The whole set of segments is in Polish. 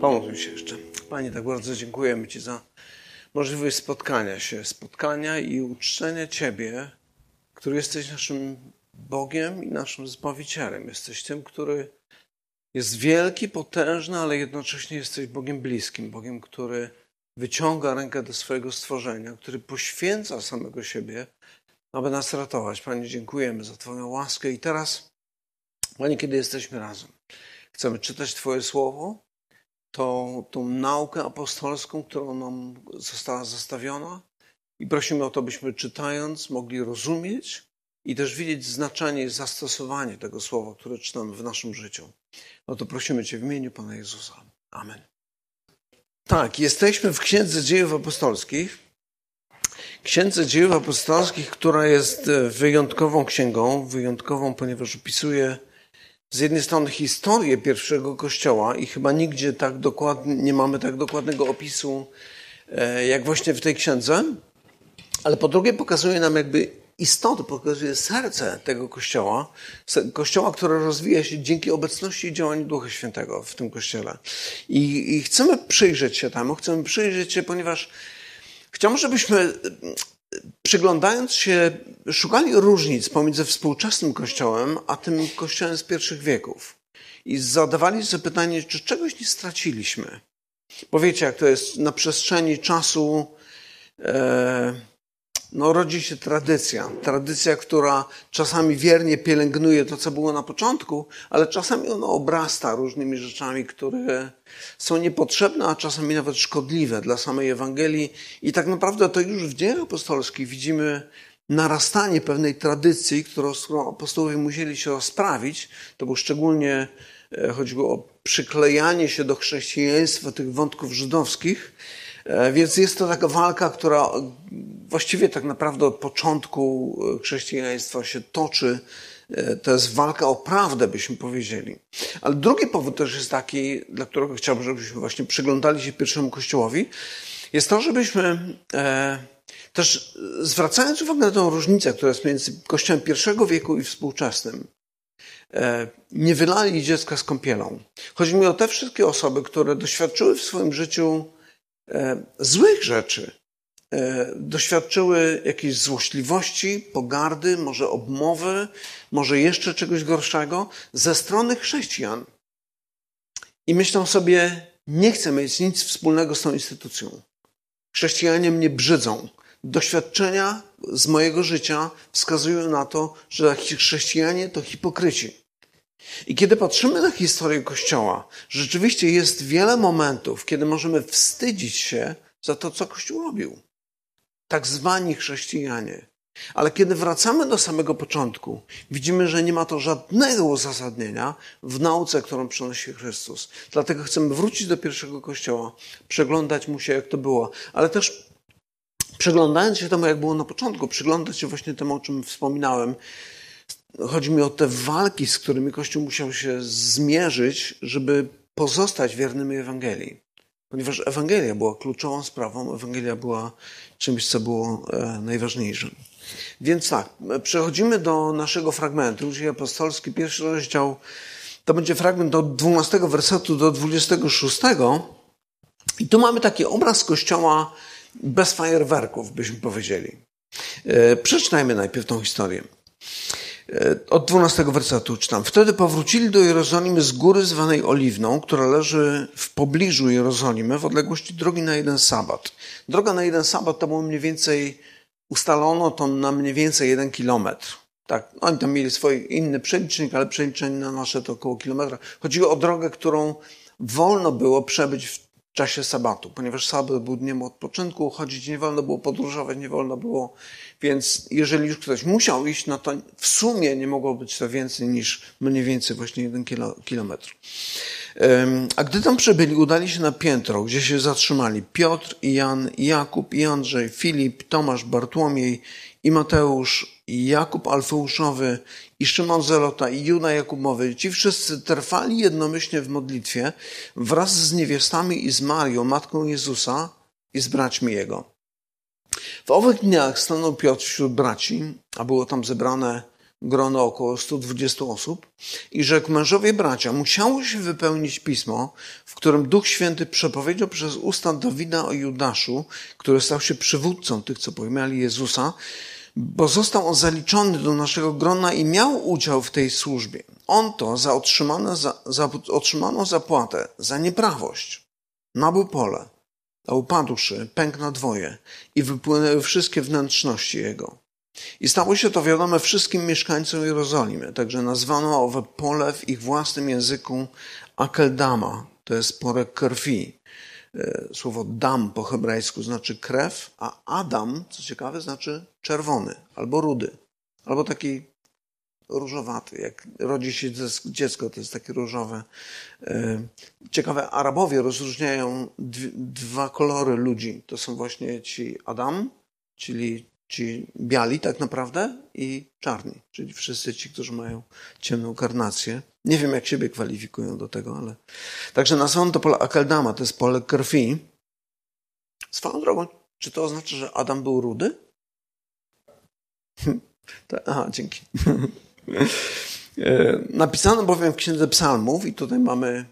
Pomóżmy się jeszcze. Panie, tak bardzo dziękujemy Ci za możliwość spotkania się, spotkania i uczczenia Ciebie, który jesteś naszym Bogiem i naszym Zbawicielem. Jesteś tym, który jest wielki, potężny, ale jednocześnie jesteś Bogiem bliskim, Bogiem, który wyciąga rękę do swojego stworzenia, który poświęca samego siebie, aby nas ratować. Panie, dziękujemy za Twoją łaskę i teraz, Panie, kiedy jesteśmy razem, chcemy czytać Twoje słowo, tą, tą naukę apostolską, którą nam została zostawiona i prosimy o to, byśmy czytając mogli rozumieć i też widzieć znaczenie i zastosowanie tego słowa, które czytamy w naszym życiu. No to prosimy Cię w imieniu Pana Jezusa. Amen. Tak, jesteśmy w Księdze Dziejów Apostolskich. Księdze Dziejów Apostolskich, która jest wyjątkową księgą, wyjątkową, ponieważ opisuje z jednej strony historię pierwszego kościoła i chyba nigdzie tak dokładnie, nie mamy tak dokładnego opisu e, jak właśnie w tej księdze, ale po drugie pokazuje nam jakby istotę, pokazuje serce tego kościoła, kościoła, które rozwija się dzięki obecności i działaniu Ducha Świętego w tym kościele. I, i chcemy przyjrzeć się temu, chcemy przyjrzeć się, ponieważ chciałbym, żebyśmy przyglądając się, szukali różnic pomiędzy współczesnym kościołem a tym kościołem z pierwszych wieków. I zadawali sobie pytanie, czy czegoś nie straciliśmy. Bo wiecie, jak to jest na przestrzeni czasu. E, no, rodzi się tradycja. Tradycja, która czasami wiernie pielęgnuje to, co było na początku, ale czasami ona obrasta różnymi rzeczami, które są niepotrzebne, a czasami nawet szkodliwe dla samej Ewangelii. I tak naprawdę to już w dziejach apostolskich widzimy narastanie pewnej tradycji, którą, apostołowie musieli się rozprawić. To było szczególnie, e, chodziło o przyklejanie się do chrześcijaństwa tych wątków żydowskich. E, więc jest to taka walka, która właściwie tak naprawdę od początku e, chrześcijaństwa się toczy. E, to jest walka o prawdę, byśmy powiedzieli. Ale drugi powód też jest taki, dla którego chciałbym, żebyśmy właśnie przyglądali się pierwszemu kościołowi, jest to, żebyśmy też zwracając uwagę na tę różnicę, która jest między kościołem pierwszego wieku i współczesnym, nie wylali dziecka z kąpielą. Chodzi mi o te wszystkie osoby, które doświadczyły w swoim życiu złych rzeczy, E, doświadczyły jakiejś złośliwości, pogardy, może obmowy, może jeszcze czegoś gorszego ze strony chrześcijan. I myślą sobie, nie chcę mieć nic wspólnego z tą instytucją. Chrześcijanie mnie brzydzą. Doświadczenia z mojego życia wskazują na to, że chrześcijanie to hipokryci. I kiedy patrzymy na historię Kościoła, rzeczywiście jest wiele momentów, kiedy możemy wstydzić się za to, co Kościół robił tak zwani chrześcijanie. Ale kiedy wracamy do samego początku, widzimy, że nie ma to żadnego uzasadnienia w nauce, którą przynosi Chrystus. Dlatego chcemy wrócić do pierwszego kościoła, przeglądać mu się, jak to było, ale też przeglądając się temu, jak było na początku, przyglądać się właśnie temu, o czym wspominałem. Chodzi mi o te walki, z którymi Kościół musiał się zmierzyć, żeby pozostać wiernymi Ewangelii. Ponieważ Ewangelia była kluczową sprawą, Ewangelia była czymś, co było e, najważniejszym. Więc tak, przechodzimy do naszego fragmentu, czyli apostolski, pierwszy rozdział, to będzie fragment od 12 wersetu do 26. I tu mamy taki obraz kościoła bez fajerwerków, byśmy powiedzieli. E, przeczytajmy najpierw tą historię. E, od 12 wersetu czytam. Wtedy powrócili do Jerozolimy z góry zwanej Oliwną, która leży w pobliżu Jerozolimy, w odległości drogi na jeden sabat. Droga na jeden sabat to było mniej więcej, ustalono to na mniej więcej jeden kilometr. Tak, oni tam mieli swój inny przelicznik, ale przeliczenie na nasze to około kilometra. Chodziło o drogę, którą wolno było przebyć w czasie sabatu, ponieważ sabat był dniem odpoczynku, chodzić nie wolno było, podróżować nie wolno było, więc jeżeli już ktoś musiał iść, no to w sumie nie mogło być to więcej niż mniej więcej właśnie jeden kilometr. A gdy tam przybyli, udali się na piętro, gdzie się zatrzymali Piotr, i Jan, Jakub, i Andrzej, Filip, Tomasz, Bartłomiej, i Mateusz, i Jakub Alfeuszowy, i Szymon Zelota, i Juda Jakubowy. Ci wszyscy trwali jednomyślnie w modlitwie wraz z niewiastami i z Marią, matką Jezusa i z braćmi Jego. W owych dniach stanął Piotr wśród braci, a było tam zebrane grono około 120 osób i rzekł, mężowie bracia, musiało się wypełnić pismo, w którym Duch Święty przepowiedział przez usta Dawida o Judaszu, który stał się przywódcą tych, co pojmali Jezusa, bo został on zaliczony do naszego grona i miał udział w tej służbie. On to za, za, za otrzymaną zapłatę, za nieprawość, nabył pole, a upadłszy, pękł na dwoje i wypłynęły wszystkie wnętrzności jego. I stało się to wiadome wszystkim mieszkańcom Jerozolimy, także nazwano owe pole w ich własnym języku Akeldama, to jest pole krwi. E, słowo dam po hebrajsku znaczy krew, a Adam, co ciekawe, znaczy czerwony albo rudy, albo taki różowaty. Jak rodzi się dziecko, to jest takie różowe. E, ciekawe, Arabowie rozróżniają dwa kolory ludzi. To są właśnie ci Adam, czyli ci biali tak naprawdę i czarni, czyli wszyscy ci, którzy mają ciemną karnację. Nie wiem, jak siebie kwalifikują do tego, ale... Także nazwano to pole Akeldama, to jest pole krwi. Swoją drogą, czy to oznacza, że Adam był rudy? Aha, dzięki. E, napisano bowiem w Księdze Psalmów, i tutaj mamy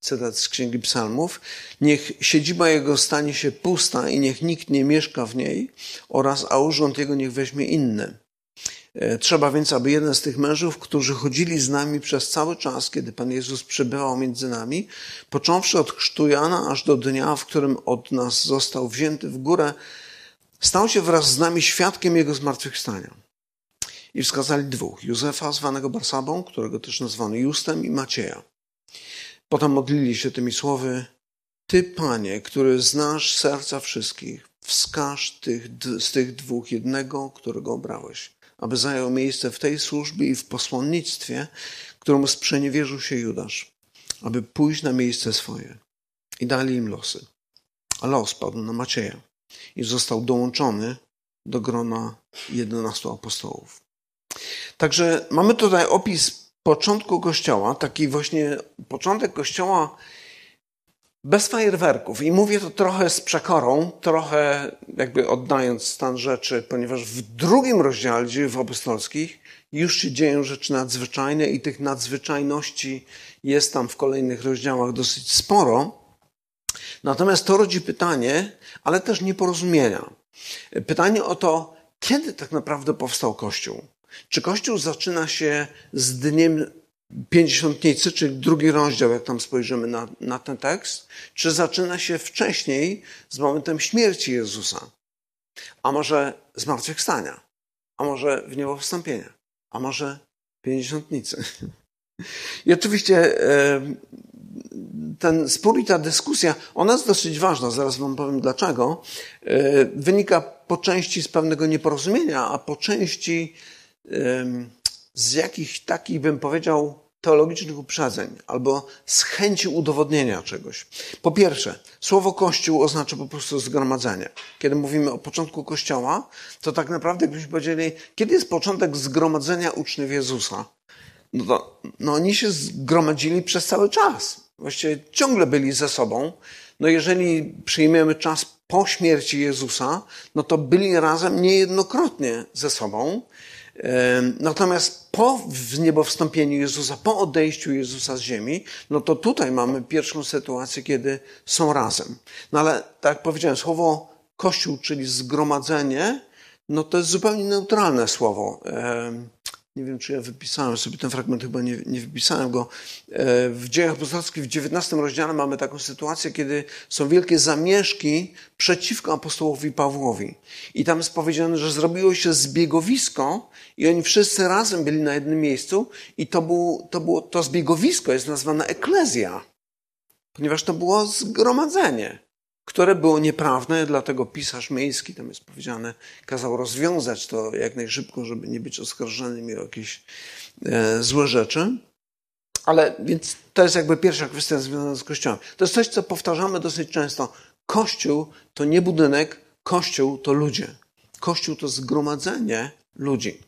cytat z Księgi Psalmów, niech siedziba jego stanie się pusta i niech nikt nie mieszka w niej oraz, a urząd jego niech weźmie inny. E, trzeba więc, aby jeden z tych mężów, którzy chodzili z nami przez cały czas, kiedy Pan Jezus przebywał między nami, począwszy od chrztu Jana aż do dnia, w którym od nas został wzięty w górę, stał się wraz z nami świadkiem Jego zmartwychwstania. I wskazali dwóch, Józefa zwanego Barsabą, którego też nazwano Justem i Macieja. Potem modlili się tymi słowy: Ty, Panie, który znasz serca wszystkich, wskaż tych, z tych dwóch jednego, którego obrałeś, aby zajął miejsce w tej służbie i w posłannictwie, któremu sprzeniewierzył się Judasz, aby pójść na miejsce swoje. I dali im losy. A los padł na Macieja i został dołączony do grona jedenastu apostołów. Także mamy tutaj opis początku Kościoła, taki właśnie początek Kościoła bez fajerwerków. I mówię to trochę z przekorą, trochę jakby oddając stan rzeczy, ponieważ w drugim rozdziale dziejów apostolskich już się dzieją rzeczy nadzwyczajne i tych nadzwyczajności jest tam w kolejnych rozdziałach dosyć sporo. Natomiast to rodzi pytanie, ale też nieporozumienia. Pytanie o to, kiedy tak naprawdę powstał Kościół? Czy Kościół zaczyna się z dniem Pięćdziesiątnicy, czyli drugi rozdział, jak tam spojrzymy na, na ten tekst, czy zaczyna się wcześniej z momentem śmierci Jezusa? A może zmartwychwstania? A może w niebo wstąpienia? A może pięćdziesiątnicy? I oczywiście ten spór i ta dyskusja, ona jest dosyć ważna, zaraz wam powiem dlaczego, wynika po części z pewnego nieporozumienia, a po części z jakichś takich, bym powiedział, teologicznych uprzedzeń albo z chęci udowodnienia czegoś. Po pierwsze, słowo Kościół oznacza po prostu zgromadzenie. Kiedy mówimy o początku Kościoła, to tak naprawdę, jakbyśmy powiedzieli, kiedy jest początek zgromadzenia uczniów Jezusa? No to no oni się zgromadzili przez cały czas. Właściwie ciągle byli ze sobą. No jeżeli przyjmiemy czas po śmierci Jezusa, no to byli razem niejednokrotnie ze sobą. Natomiast po zniebowstąpieniu Jezusa, po odejściu Jezusa z ziemi, no to tutaj mamy pierwszą sytuację, kiedy są razem. No ale tak jak powiedziałem, słowo Kościół, czyli zgromadzenie, no to jest zupełnie neutralne słowo. Nie wiem, czy ja wypisałem sobie ten fragment, chyba nie, nie wypisałem go. E, w dziejach apostolskich w XIX rozdziale mamy taką sytuację, kiedy są wielkie zamieszki przeciwko apostołowi Pawłowi. I tam jest powiedziane, że zrobiło się zbiegowisko i oni wszyscy razem byli na jednym miejscu i to, było, to, było, to zbiegowisko jest nazwane eklezja, ponieważ to było zgromadzenie które było nieprawne, dlatego pisarz miejski, tam jest powiedziane, kazał rozwiązać to jak najszybko, żeby nie być oskarżonym o jakieś e, złe rzeczy. Ale więc to jest jakby pierwsza kwestia związana z Kościołem. To jest coś, co powtarzamy dosyć często. Kościół to nie budynek, Kościół to ludzie. Kościół to zgromadzenie ludzi.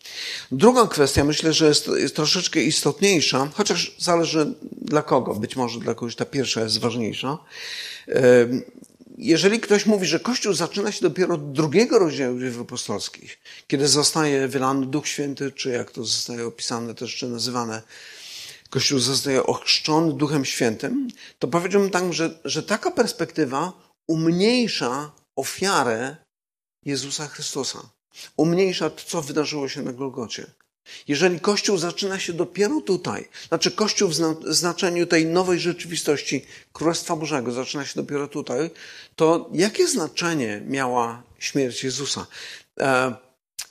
Druga kwestia, myślę, że jest, jest troszeczkę istotniejsza, chociaż zależy dla kogo. Być może dla kogoś ta pierwsza jest ważniejsza jeżeli ktoś mówi, że Kościół zaczyna się dopiero od drugiego rozdziału dzieł apostolskich, kiedy zostaje wylany Duch Święty, czy jak to zostaje opisane też, czy nazywane, Kościół zostaje ochrzczony Duchem Świętym, to powiedziałbym tak, że, że taka perspektywa umniejsza ofiarę Jezusa Chrystusa. Umniejsza to, co wydarzyło się na Golgocie. Jeżeli Kościół zaczyna się dopiero tutaj, znaczy Kościół w znaczeniu tej nowej rzeczywistości Królestwa Bożego zaczyna się dopiero tutaj, to jakie znaczenie miała śmierć Jezusa? E,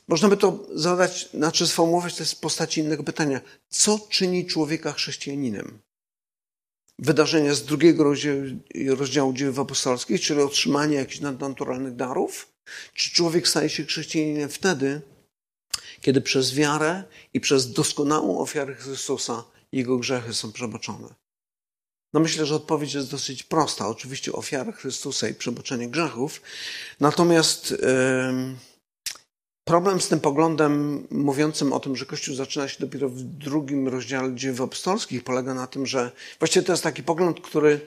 można by to zadać, znaczy sformułować to w postaci innego pytania. Co czyni człowieka chrześcijaninem? Wydarzenia z drugiego rozdziału, rozdziału dzieł apostolskich, czyli otrzymanie jakichś nadnaturalnych darów? Czy człowiek staje się chrześcijaninem wtedy, kiedy przez wiarę i przez doskonałą ofiarę Chrystusa jego grzechy są przebaczone? No myślę, że odpowiedź jest dosyć prosta. Oczywiście ofiara Chrystusa i przebaczenie grzechów. Natomiast yy, problem z tym poglądem mówiącym o tym, że Kościół zaczyna się dopiero w drugim rozdziale dzieł apostolskich polega na tym, że właściwie to jest taki pogląd, który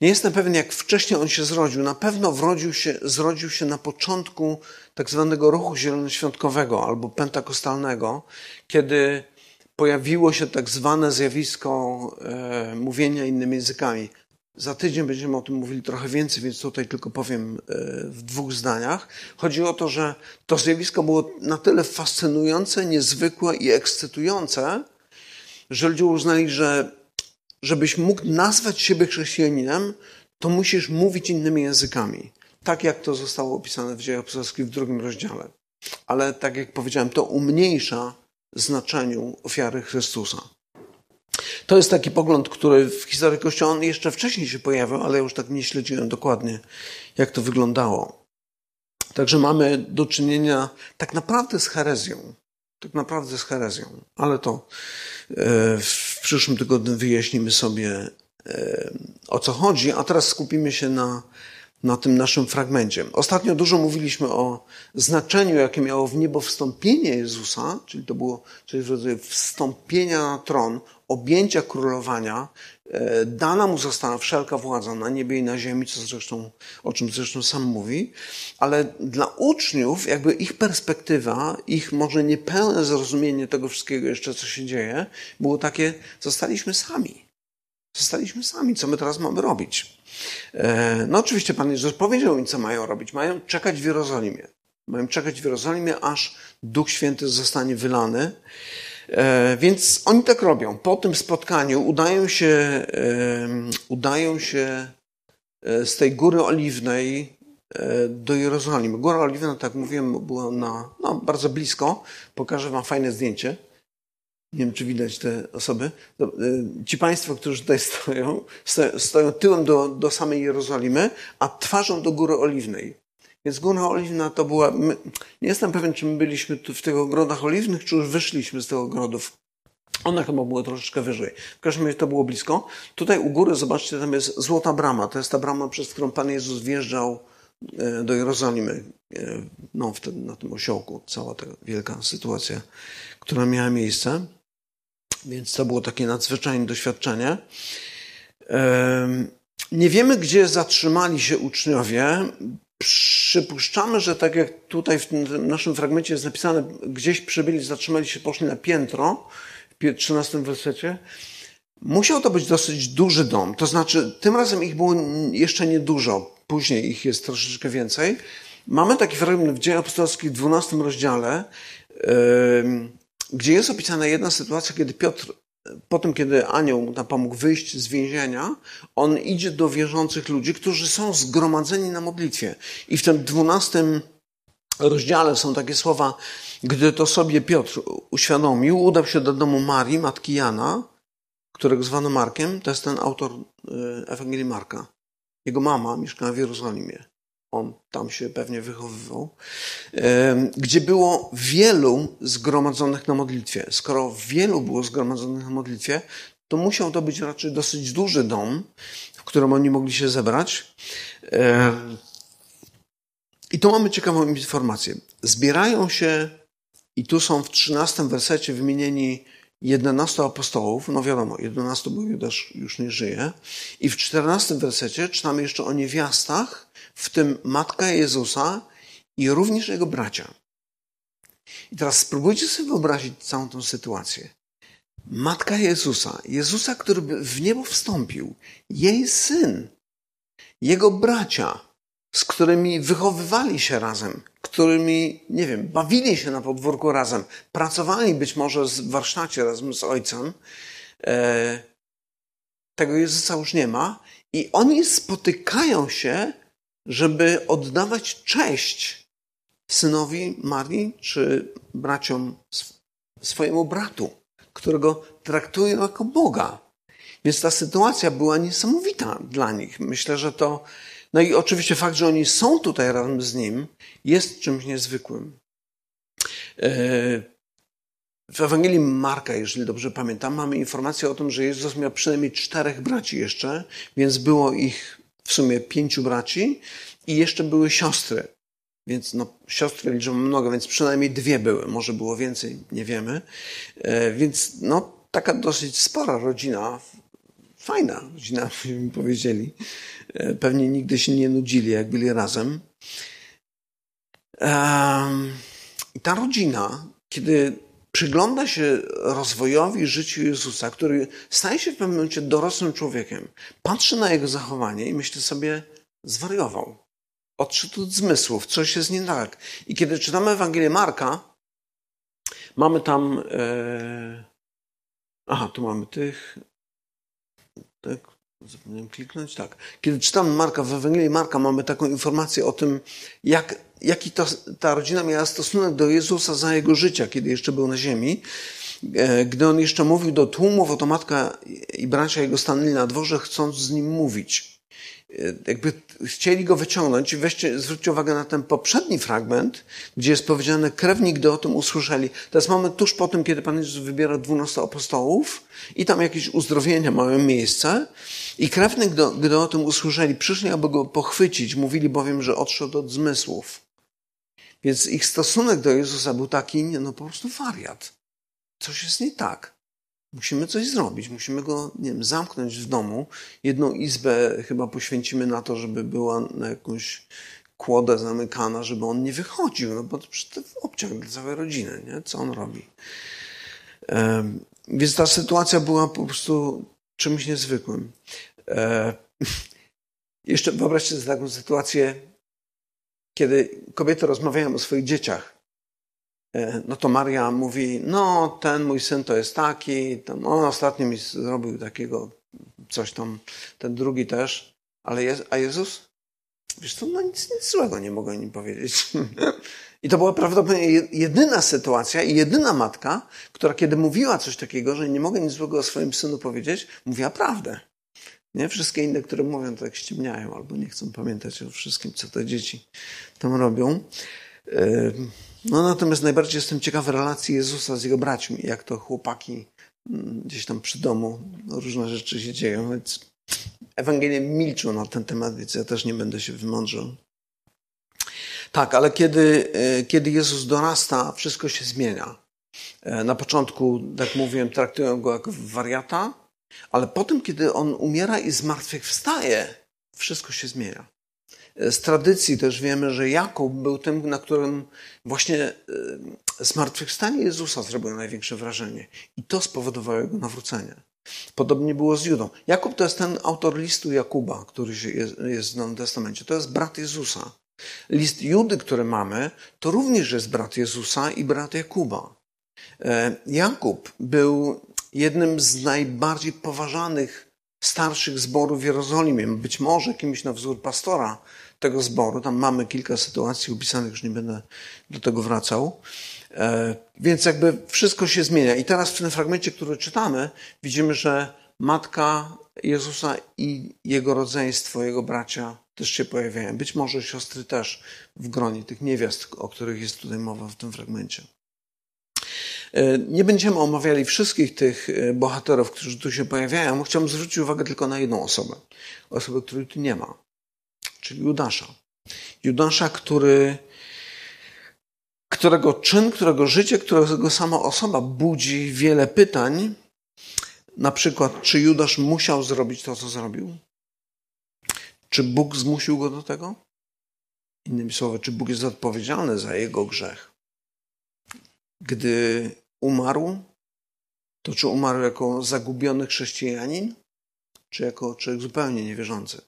nie jestem pewien, jak wcześniej on się zrodził. Na pewno wrodził się, zrodził się na początku tak zwanego ruchu zielonoświątkowego albo pentakostalnego, kiedy pojawiło się tak zwane zjawisko e, mówienia innymi językami. Za tydzień będziemy o tym mówili trochę więcej, więc tutaj tylko powiem e, w dwóch zdaniach. Chodzi o to, że to zjawisko było na tyle fascynujące, niezwykłe i ekscytujące, że ludzie uznali, że żebyś mógł nazwać siebie chrześcijaninem, to musisz mówić innymi językami. Tak jak to zostało opisane w dziejach apostolskich w drugim rozdziale. Ale tak jak powiedziałem, to umniejsza znaczeniu ofiary Chrystusa. To jest taki pogląd, który w historii Kościoła on jeszcze wcześniej się pojawił, ale ja już tak nie śledziłem dokładnie, jak to wyglądało. Także mamy do czynienia tak naprawdę z herezją. Tak naprawdę z herezją. Ale to e, w przyszłym tygodniu wyjaśnimy sobie o co chodzi, a teraz skupimy się na na tym naszym fragmencie. Ostatnio dużo mówiliśmy o znaczeniu, jakie miało w niebo wstąpienie Jezusa, czyli to było coś w rodzaju wstąpienia na tron, objęcia królowania. E, dana mu została wszelka władza na niebie i na ziemi, co zresztą, o czym zresztą sam mówi, ale dla uczniów, jakby ich perspektywa, ich może niepełne zrozumienie tego wszystkiego jeszcze, co się dzieje, było takie, zostaliśmy sami. Zostaliśmy sami, co my teraz mamy robić? E, no oczywiście Pan Jezus powiedział im, co mają robić. Mają czekać w Jerozolimie. Mają czekać w Jerozolimie, aż Duch Święty zostanie wylany. E, więc oni tak robią. Po tym spotkaniu udają się, udają się e, z tej góry oliwnej do Jerozolimy. Góra oliwna, tak mówiłem, była na, no, bardzo blisko. Pokażę Wam fajne zdjęcie. Nie wiem, czy widać te osoby. Y, ci Państwo, którzy tutaj stoją, stoją tyłem do, do samej Jerozolimy, a twarzą do Góry Oliwnej. Więc Góra Oliwna to była. My, nie jestem pewien, czy my byliśmy tu w tych ogrodach oliwnych, czy już wyszliśmy z tych ogrodów. Ona chyba była troszeczkę wyżej. W każdym razie to było blisko. Tutaj u góry, zobaczcie, tam jest Złota Brama. To jest ta brama, przez którą Pan Jezus wjeżdżał e, do Jerozolimy. E, no, wtedy na tym osiołku. Cała ta wielka sytuacja, która miała miejsce. Więc to było takie nadzwyczajne doświadczenie. Nie wiemy, gdzie zatrzymali się uczniowie. Przypuszczamy, że tak jak tutaj w naszym fragmencie jest napisane, gdzieś przybyli, zatrzymali się, poszli na piętro w 13 wersecie. Musiał to być dosyć duży dom. To znaczy, tym razem ich było jeszcze niedużo. Później ich jest troszeczkę więcej. Mamy taki fragment w Dziejach Apostolskich w 12 rozdziale gdzie jest opisana jedna sytuacja, kiedy Piotr, po tym, kiedy anioł mu pomógł wyjść z więzienia, on idzie do wierzących ludzi, którzy są zgromadzeni na modlitwie. I w tym dwunastym rozdziale są takie słowa, gdy to sobie Piotr uświadomił, udał się do domu Marii, matki Jana, którego zwano Markiem, to jest ten autor y, Ewangelii Marka. Jego mama mieszkała w Jerozolimie on tam się pewnie wychowywał, gdzie było wielu zgromadzonych na modlitwie. Skoro wielu było zgromadzonych na modlitwie, to musiał to być raczej dosyć duży dom, w którym oni mogli się zebrać. I tu mamy ciekawą informację. Zbierają się, i tu są w trzynastym wersecie wymienieni 11 apostołów, no wiadomo, 11, bo Judasz już nie żyje. I w 14 wersecie czytamy jeszcze o niewiastach, w tym matka Jezusa i również jego bracia. I teraz spróbujcie sobie wyobrazić całą tą sytuację. Matka Jezusa, Jezusa, który w niebo wstąpił, jej syn, jego bracia, z którymi wychowywali się razem, którymi, nie wiem, bawili się na podwórku razem, pracowali być może w warsztacie razem z ojcem, e, tego Jezusa już nie ma, i oni spotykają się, żeby oddawać cześć synowi Marii czy braciom swojemu bratu, którego traktują jako Boga. Więc ta sytuacja była niesamowita dla nich. Myślę, że to. No i oczywiście fakt, że oni są tutaj razem z nim, jest czymś niezwykłym. E, w Ewangelii Marka, jeżeli dobrze pamiętam, mamy informację o tym, że Jezus miał przynajmniej czterech braci jeszcze, więc było ich w sumie pięciu braci i jeszcze były siostry. Więc no, siostry liczymy mnogo, więc przynajmniej dwie były, może było więcej, nie wiemy. E, więc no, taka dosyć spora rodzina, fajna rodzina, byśmy powiedzieli. E, pewnie nigdy się nie nudzili, jak byli razem. I ta rodzina, kiedy przygląda się rozwojowi życiu Jezusa, który staje się w pewnym momencie dorosłym człowiekiem, patrzy na jego zachowanie i myśli sobie, zwariował. Odszedł od zmysłów, coś jest nie tak. I kiedy czytamy Ewangelię Marka, mamy tam. E... Aha, tu mamy tych. Tak, zapomniałem kliknąć. Tak. Kiedy czytamy Marka, w Ewangelii Marka mamy taką informację o tym, jak, jaki to, ta rodzina miała stosunek do Jezusa za jego życia, kiedy jeszcze był na ziemi. E, gdy on jeszcze mówił do tłumów, oto matka i bracia jego stanęli na dworze, chcąc z nim mówić. E, jakby chcieli go wyciągnąć. Weźcie, zwróćcie uwagę na ten poprzedni fragment, gdzie jest powiedziane, krewni, gdy o tym usłyszeli. Teraz mamy tuż po tym, kiedy Pan Jezus wybiera dwunastu apostołów i tam jakieś uzdrowienia mają miejsce. I krewni, gdy, gdy o tym usłyszeli, przyszli, aby go pochwycić. Mówili bowiem, że odszedł od zmysłów. Więc ich stosunek do Jezusa był taki, no po prostu wariat. Coś jest nie tak. Musimy coś zrobić, musimy go, nie wiem, zamknąć w domu. Jedną izbę chyba poświęcimy na to, żeby była na jakąś kłodę zamykana, żeby on nie wychodził, no bo to obciach dla całej rodziny, nie? Co on robi? Um, więc ta sytuacja była po prostu czymś niezwykłym. E, jeszcze wyobraźcie sobie taką sytuację, kiedy kobiety rozmawiają o swoich dzieciach. E, no to Maria mówi, no ten mój syn to jest taki, tam, on ostatnio mi zrobił takiego coś tam, ten drugi też, ale je, a Jezus? Wiesz co, no nic, nic złego nie mogę nim powiedzieć. I to była prawdopodobnie jedyna sytuacja i jedyna matka, która kiedy mówiła coś takiego, że nie mogę nic złego o swoim synu powiedzieć, mówiła prawdę. Nie? Wszystkie inne, które mówią, to tak ściemniają albo nie chcą pamiętać o wszystkim, co te dzieci tam robią. No natomiast najbardziej jestem ciekawy relacji Jezusa z jego braćmi, jak to chłopaki mm, gdzieś tam przy domu różne rzeczy się dzieją, więc Ewangelie milczą na ten temat, więc ja też nie będę się wymądrzał. Tak, ale kiedy, e, kiedy Jezus dorasta, wszystko się zmienia. E, na początku, tak mówiłem, traktują go jako wariata, ale potem, kiedy on umiera i zmartwychwstaje, wszystko się zmienia. Z tradycji też wiemy, że Jakub był tym, na którym właśnie e, zmartwychwstanie Jezusa zrobiło największe wrażenie. I to spowodowało jego nawrócenie. Podobnie było z Judą. Jakub to jest ten autor listu Jakuba, który jest w Nowym Testamencie. To jest brat Jezusa. List Judy, który mamy, to również jest brat Jezusa i brat Jakuba. E, Jakub był jednym z najbardziej poważanych starszych zborów w Jerozolimie, być może kimś na wzór pastora tego zboru. Tam mamy kilka sytuacji opisanych, już nie będę do tego wracał. E, więc jakby wszystko się zmienia. I teraz w tym fragmencie, który czytamy, widzimy, że matka Jezusa i jego rodzeństwo, jego bracia też się pojawiają. Być może siostry też w gronie tych niewiast, o których jest tutaj mowa w tym fragmencie. E, nie będziemy omawiali wszystkich tych e, bohaterów, którzy tu się pojawiają. Chciałbym zwrócić uwagę tylko na jedną osobę. Osobę, której tu nie ma czyli Judasza. Judasza, który, którego czyn, którego życie, którego sama osoba budzi wiele pytań. Na przykład, czy Judasz musiał zrobić to, co zrobił? Czy Bóg zmusił go do tego? Innymi słowy, czy Bóg jest odpowiedzialny za jego grzech? Gdy umarł, to czy umarł jako zagubiony chrześcijanin, czy jako człowiek zupełnie niewierzący?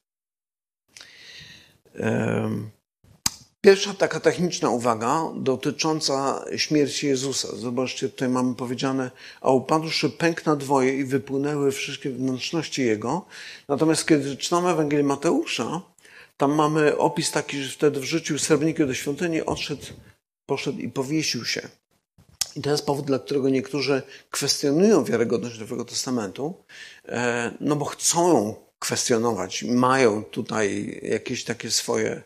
Pierwsza taka techniczna uwaga dotycząca śmierci Jezusa. Zobaczcie, tutaj mamy powiedziane, a upadłszy pęk na dwoje i wypłynęły wszystkie wnętrzności Jego. Natomiast kiedy czytamy Ewangelię Mateusza, tam mamy opis taki, że wtedy wrzucił srebrniki do świątyni, odszedł, poszedł i powiesił się. I to jest powód, dla którego niektórzy kwestionują wiarygodność Nowego Testamentu, e, no bo chcą kwestionować, mają tutaj jakieś takie swoje,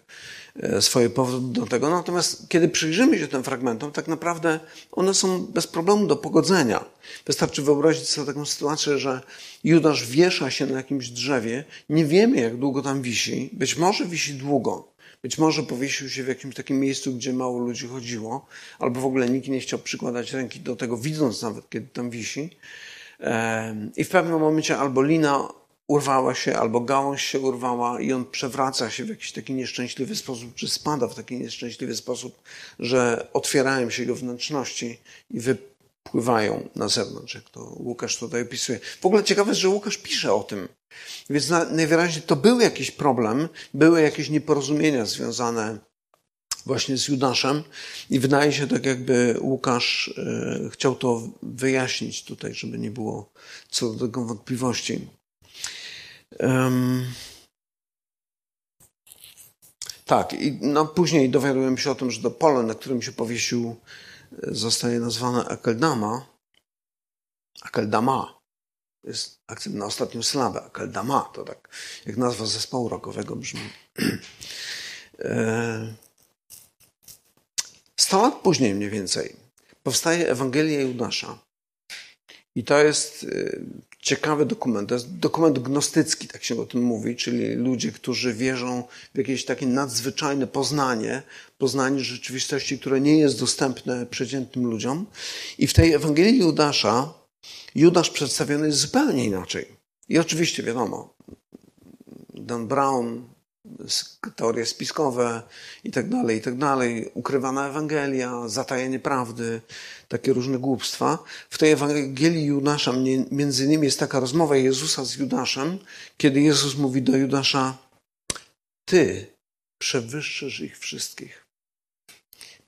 e, swoje powody do tego. Natomiast kiedy przyjrzymy się tym fragmentom, tak naprawdę one są bez problemu do pogodzenia. Wystarczy wyobrazić sobie taką sytuację, że Judasz wiesza się na jakimś drzewie, nie wiemy jak długo tam wisi, być może wisi długo, być może powiesił się w jakimś takim miejscu, gdzie mało ludzi chodziło, albo w ogóle nikt nie chciał przykładać ręki do tego, widząc nawet, kiedy tam wisi. I w pewnym momencie albo lina urwała się, albo gałąź się urwała i on przewraca się w jakiś taki nieszczęśliwy sposób, czy spada w taki nieszczęśliwy sposób, że otwierają się jego wnętrzności i wypływają na zewnątrz, jak to Łukasz tutaj opisuje. W ogóle ciekawe jest, że Łukasz pisze o tym, więc najwyraźniej to był jakiś problem, były jakieś nieporozumienia związane właśnie z Judaszem i wydaje się tak, jakby Łukasz e, chciał to wyjaśnić tutaj, żeby nie było co do tego wątpliwości. Um, tak, i no, później dowiadujemy się o tym, że to pole, na którym się powiesił, e, zostaje nazwane Akeldama. Akeldama jest akcent na ostatnią sylabę. Akeldama to tak jak nazwa zespołu rockowego brzmi. E, sto lat później mniej więcej powstaje Ewangelia Judasza. I to jest e, ciekawy dokument. To jest dokument gnostycki, tak się o tym mówi, czyli ludzie, którzy wierzą w jakieś takie nadzwyczajne poznanie, poznanie rzeczywistości, które nie jest dostępne przeciętnym ludziom. I w tej Ewangelii Judasza Judasz przedstawiony jest zupełnie inaczej. I oczywiście wiadomo, Dan Brown, teorie spiskowe i tak dalej, i tak ukrywana Ewangelia, zatajenie prawdy, takie różne głupstwa. W tej Ewangelii Judasza między innymi jest taka rozmowa Jezusa z Judaszem, kiedy Jezus mówi do Judasza, ty przewyższysz ich wszystkich,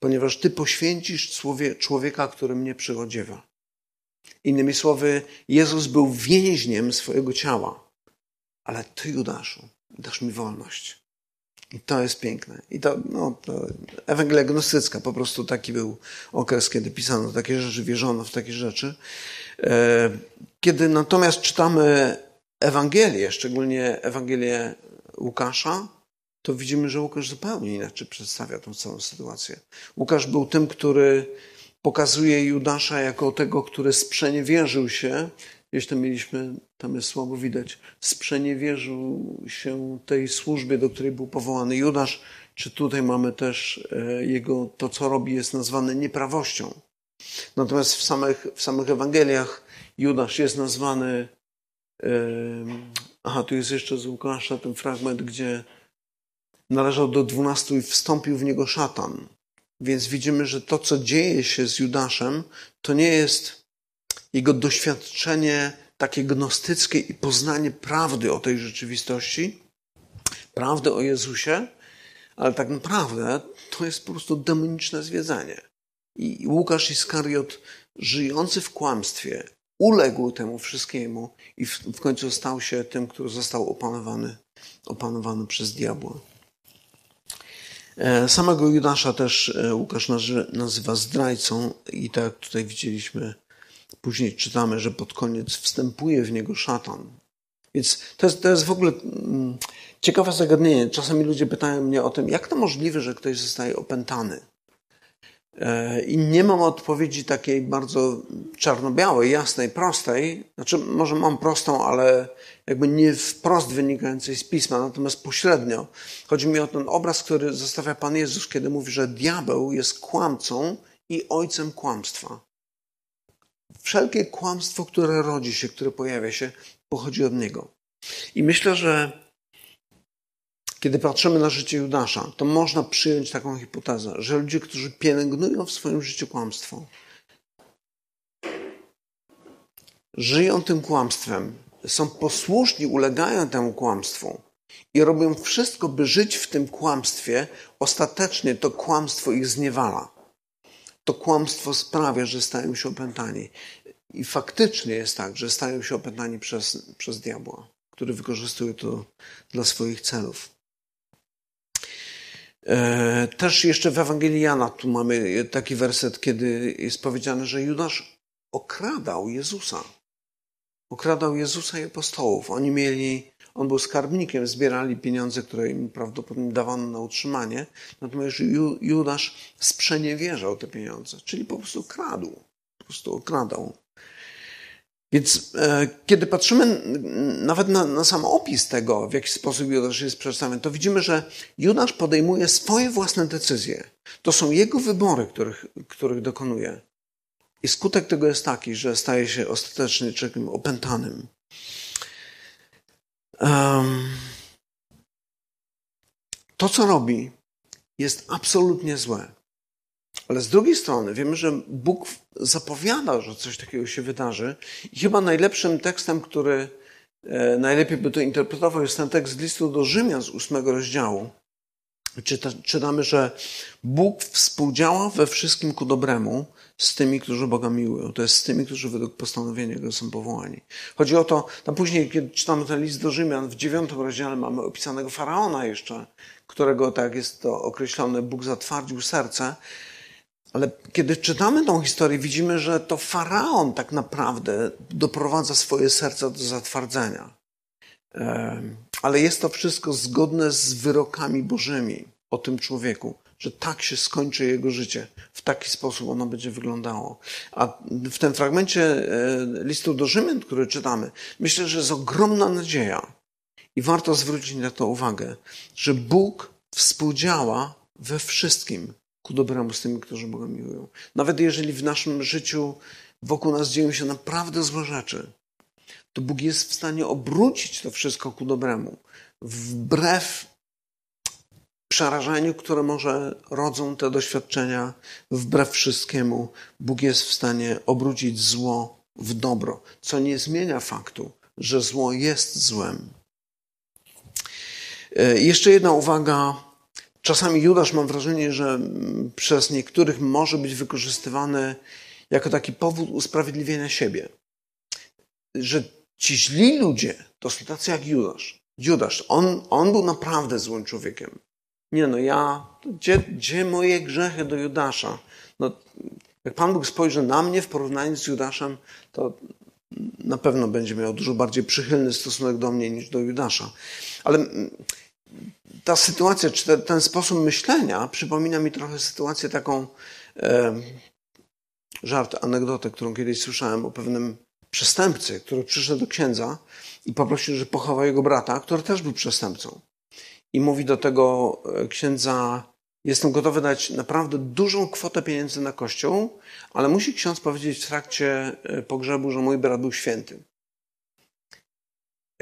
ponieważ ty poświęcisz człowieka, który mnie przygodziewa. Innymi słowy, Jezus był więźniem swojego ciała, ale ty, Judaszu, dasz mi wolność. I to jest piękne. I to, no, to Ewangelia gnostycka, po prostu taki był okres, kiedy pisano takie rzeczy, wierzono w takie rzeczy. E, kiedy natomiast czytamy Ewangelię, szczególnie Ewangelię Łukasza, to widzimy, że Łukasz zupełnie inaczej przedstawia tą całą sytuację. Łukasz był tym, który pokazuje Judasza jako tego, który sprzeniewierzył się Gdzieś tam mieliśmy, tam jest słabo widać, sprzeniewierzył się tej służbie, do której był powołany Judasz, czy tutaj mamy też e, jego, to co robi jest nazwane nieprawością. Natomiast w samych, w samych Ewangeliach Judasz jest nazwany, aha, tu jest jeszcze z Łukasza ten fragment, gdzie należał do dwunastu i wstąpił w niego szatan. Więc widzimy, że to, co dzieje się z Judaszem, to nie jest jego doświadczenie takie gnostyckie i poznanie prawdy o tej rzeczywistości, prawdy o Jezusie, ale tak naprawdę to jest po prostu demoniczne zwiedzanie. I Łukasz Iskariot, żyjący w kłamstwie, uległ temu wszystkiemu i w, w końcu stał się tym, który został opanowany, opanowany przez diabła. E, samego Judasza też e, Łukasz nazywa zdrajcą i tak jak tutaj widzieliśmy, Później czytamy, że pod koniec wstępuje w niego szatan. Więc to jest, to jest w ogóle mm, ciekawe zagadnienie. Czasami ludzie pytają mnie o tym, jak to możliwe, że ktoś zostaje opętany. E, I nie mam odpowiedzi takiej bardzo czarno-białej, jasnej, prostej. Znaczy, może mam prostą, ale jakby nie wprost wynikającej z pisma, natomiast pośrednio. Chodzi mi o ten obraz, który zostawia Pan Jezus, kiedy mówi, że diabeł jest kłamcą i ojcem kłamstwa. Wszelkie kłamstwo, które rodzi się, które pojawia się, pochodzi od Niego. I myślę, że kiedy patrzymy na życie Judasza, to można przyjąć taką hipotezę, że ludzie, którzy pielęgnują w swoim życiu kłamstwo, żyją tym kłamstwem, są posłuszni, ulegają temu kłamstwu i robią wszystko, by żyć w tym kłamstwie, ostatecznie to kłamstwo ich zniewala. To kłamstwo sprawia, że stają się opętani. I faktycznie jest tak, że stają się opętani przez, przez diabła, który wykorzystuje to dla swoich celów. E, też jeszcze w Ewangelii Jana tu mamy taki werset, kiedy jest powiedziane, że Judasz okradał Jezusa. Okradał Jezusa i apostołów. Oni mieli, on był skarbnikiem, zbierali pieniądze, które im prawdopodobnie dawano na utrzymanie. Natomiast Judasz sprzeniewierzał te pieniądze, czyli po prostu kradł. Po prostu okradał. Więc e, kiedy patrzymy nawet na, na, sam opis tego, w jaki sposób Judasz jest przedstawiony, to widzimy, że Judasz podejmuje swoje własne decyzje. To są jego wybory, których, których dokonuje. I skutek tego jest taki, że staje się ostatecznie człowiekiem opętanym. Um, to, co robi, jest absolutnie złe. Ale z drugiej strony wiemy, że Bóg zapowiada, że coś takiego się wydarzy. I chyba najlepszym tekstem, który e, najlepiej by to interpretował, jest ten tekst z listu do Rzymian z ósmego rozdziału. Czyta, czytamy, że Bóg współdziała we wszystkim ku dobremu z tymi, którzy Boga miłują. To jest z tymi, którzy według postanowienia Go są powołani. Chodzi o to, tam później, kiedy czytamy ten list do Rzymian, w dziewiątym rozdziale mamy opisanego faraona jeszcze, którego, tak jest to określone, Bóg zatwardził serce. Ale kiedy czytamy tą historię, widzimy, że to faraon tak naprawdę doprowadza swoje serce do zatwardzenia. Ale jest to wszystko zgodne z wyrokami Bożymi o tym człowieku, że tak się skończy jego życie, w taki sposób ono będzie wyglądało. A w tym fragmencie e, listu do Rzymian, który czytamy, myślę, że jest ogromna nadzieja i warto zwrócić na to uwagę, że Bóg współdziała we wszystkim ku dobremu z tymi, którzy Boga miłują. Nawet jeżeli w naszym życiu wokół nas dzieją się naprawdę złe rzeczy, to Bóg jest w stanie obrócić to wszystko ku dobremu. Wbrew przerażeniu, które może rodzą te doświadczenia, wbrew wszystkiemu, Bóg jest w stanie obrócić zło w dobro, co nie zmienia faktu, że zło jest złem. E, jeszcze jedna uwaga. Czasami Judasz mam wrażenie, że przez niektórych może być wykorzystywany jako taki powód usprawiedliwienia siebie. Że ci źli ludzie to są tacy jak Judasz. Judasz, on, on był naprawdę złym człowiekiem. Nie no, ja, gdzie, gdzie moje grzechy do Judasza? No, jak Pan Bóg spojrzy na mnie w porównaniu z Judaszem, to na pewno będzie miał dużo bardziej przychylny stosunek do mnie niż do Judasza. Ale mm, ta sytuacja, czy ten, sposób myślenia przypomina mi trochę sytuację taką, e, żart, anegdotę, którą kiedyś słyszałem o pewnym przestępcy, który przyszedł do księdza i poprosił, że pochowa jego brata, który też był przestępcą. I mówi do tego e, księdza, jestem gotowy dać naprawdę dużą kwotę pieniędzy na kościół, ale musi ksiądz powiedzieć w trakcie e, pogrzebu, że mój brat był święty.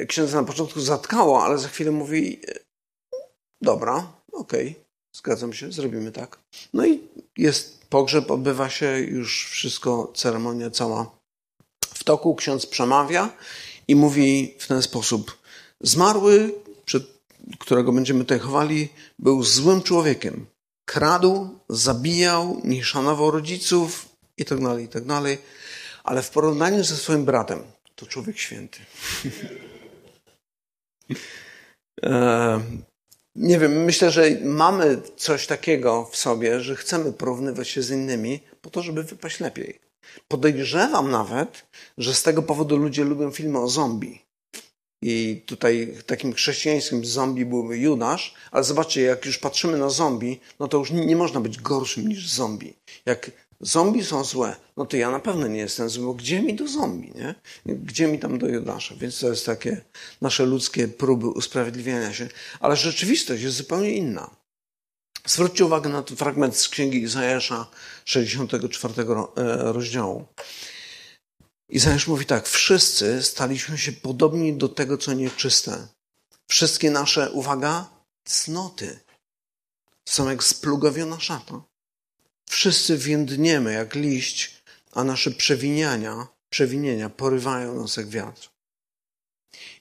Księdza na początku zatkało, ale za chwilę mówi, e, dobra, okej, okay, zgadzam się, zrobimy tak. No i jest pogrzeb, odbywa się już wszystko, ceremonia cała w toku. Ksiądz przemawia i mówi w ten sposób, zmarły, przed którego będziemy tutaj chowali, był złym człowiekiem. Kradł, zabijał, nie szanował rodziców i tak dalej, i tak. Ale w porównaniu ze swoim bratem, to człowiek święty. E, nie wiem, myślę, że mamy coś takiego w sobie, że chcemy porównywać się z innymi po to, żeby wypaść lepiej. Podejrzewam nawet, że z tego powodu ludzie lubią filmy o zombie. I tutaj takim chrześcijańskim zombie byłby Judasz, ale zobaczcie, jak już patrzymy na zombie, no to już nie, można być gorszym niż zombie. Jak zombie są złe, no to ja na pewno nie jestem zły, bo gdzie mi do zombie, nie? Gdzie mi tam do Judasza? Więc to jest takie nasze ludzkie próby usprawiedliwiania się. Ale rzeczywistość jest zupełnie inna. Zwróćcie uwagę na ten fragment z księgi Izajasza 64 e, rozdziału. Izajasz mówi tak, wszyscy staliśmy się podobni do tego, co nieczyste. Wszystkie nasze, uwaga, cnoty są jak splugawiona szata. Wszyscy więdniemy jak liść, a nasze przewiniania, przewinienia porywają nas jak wiatr.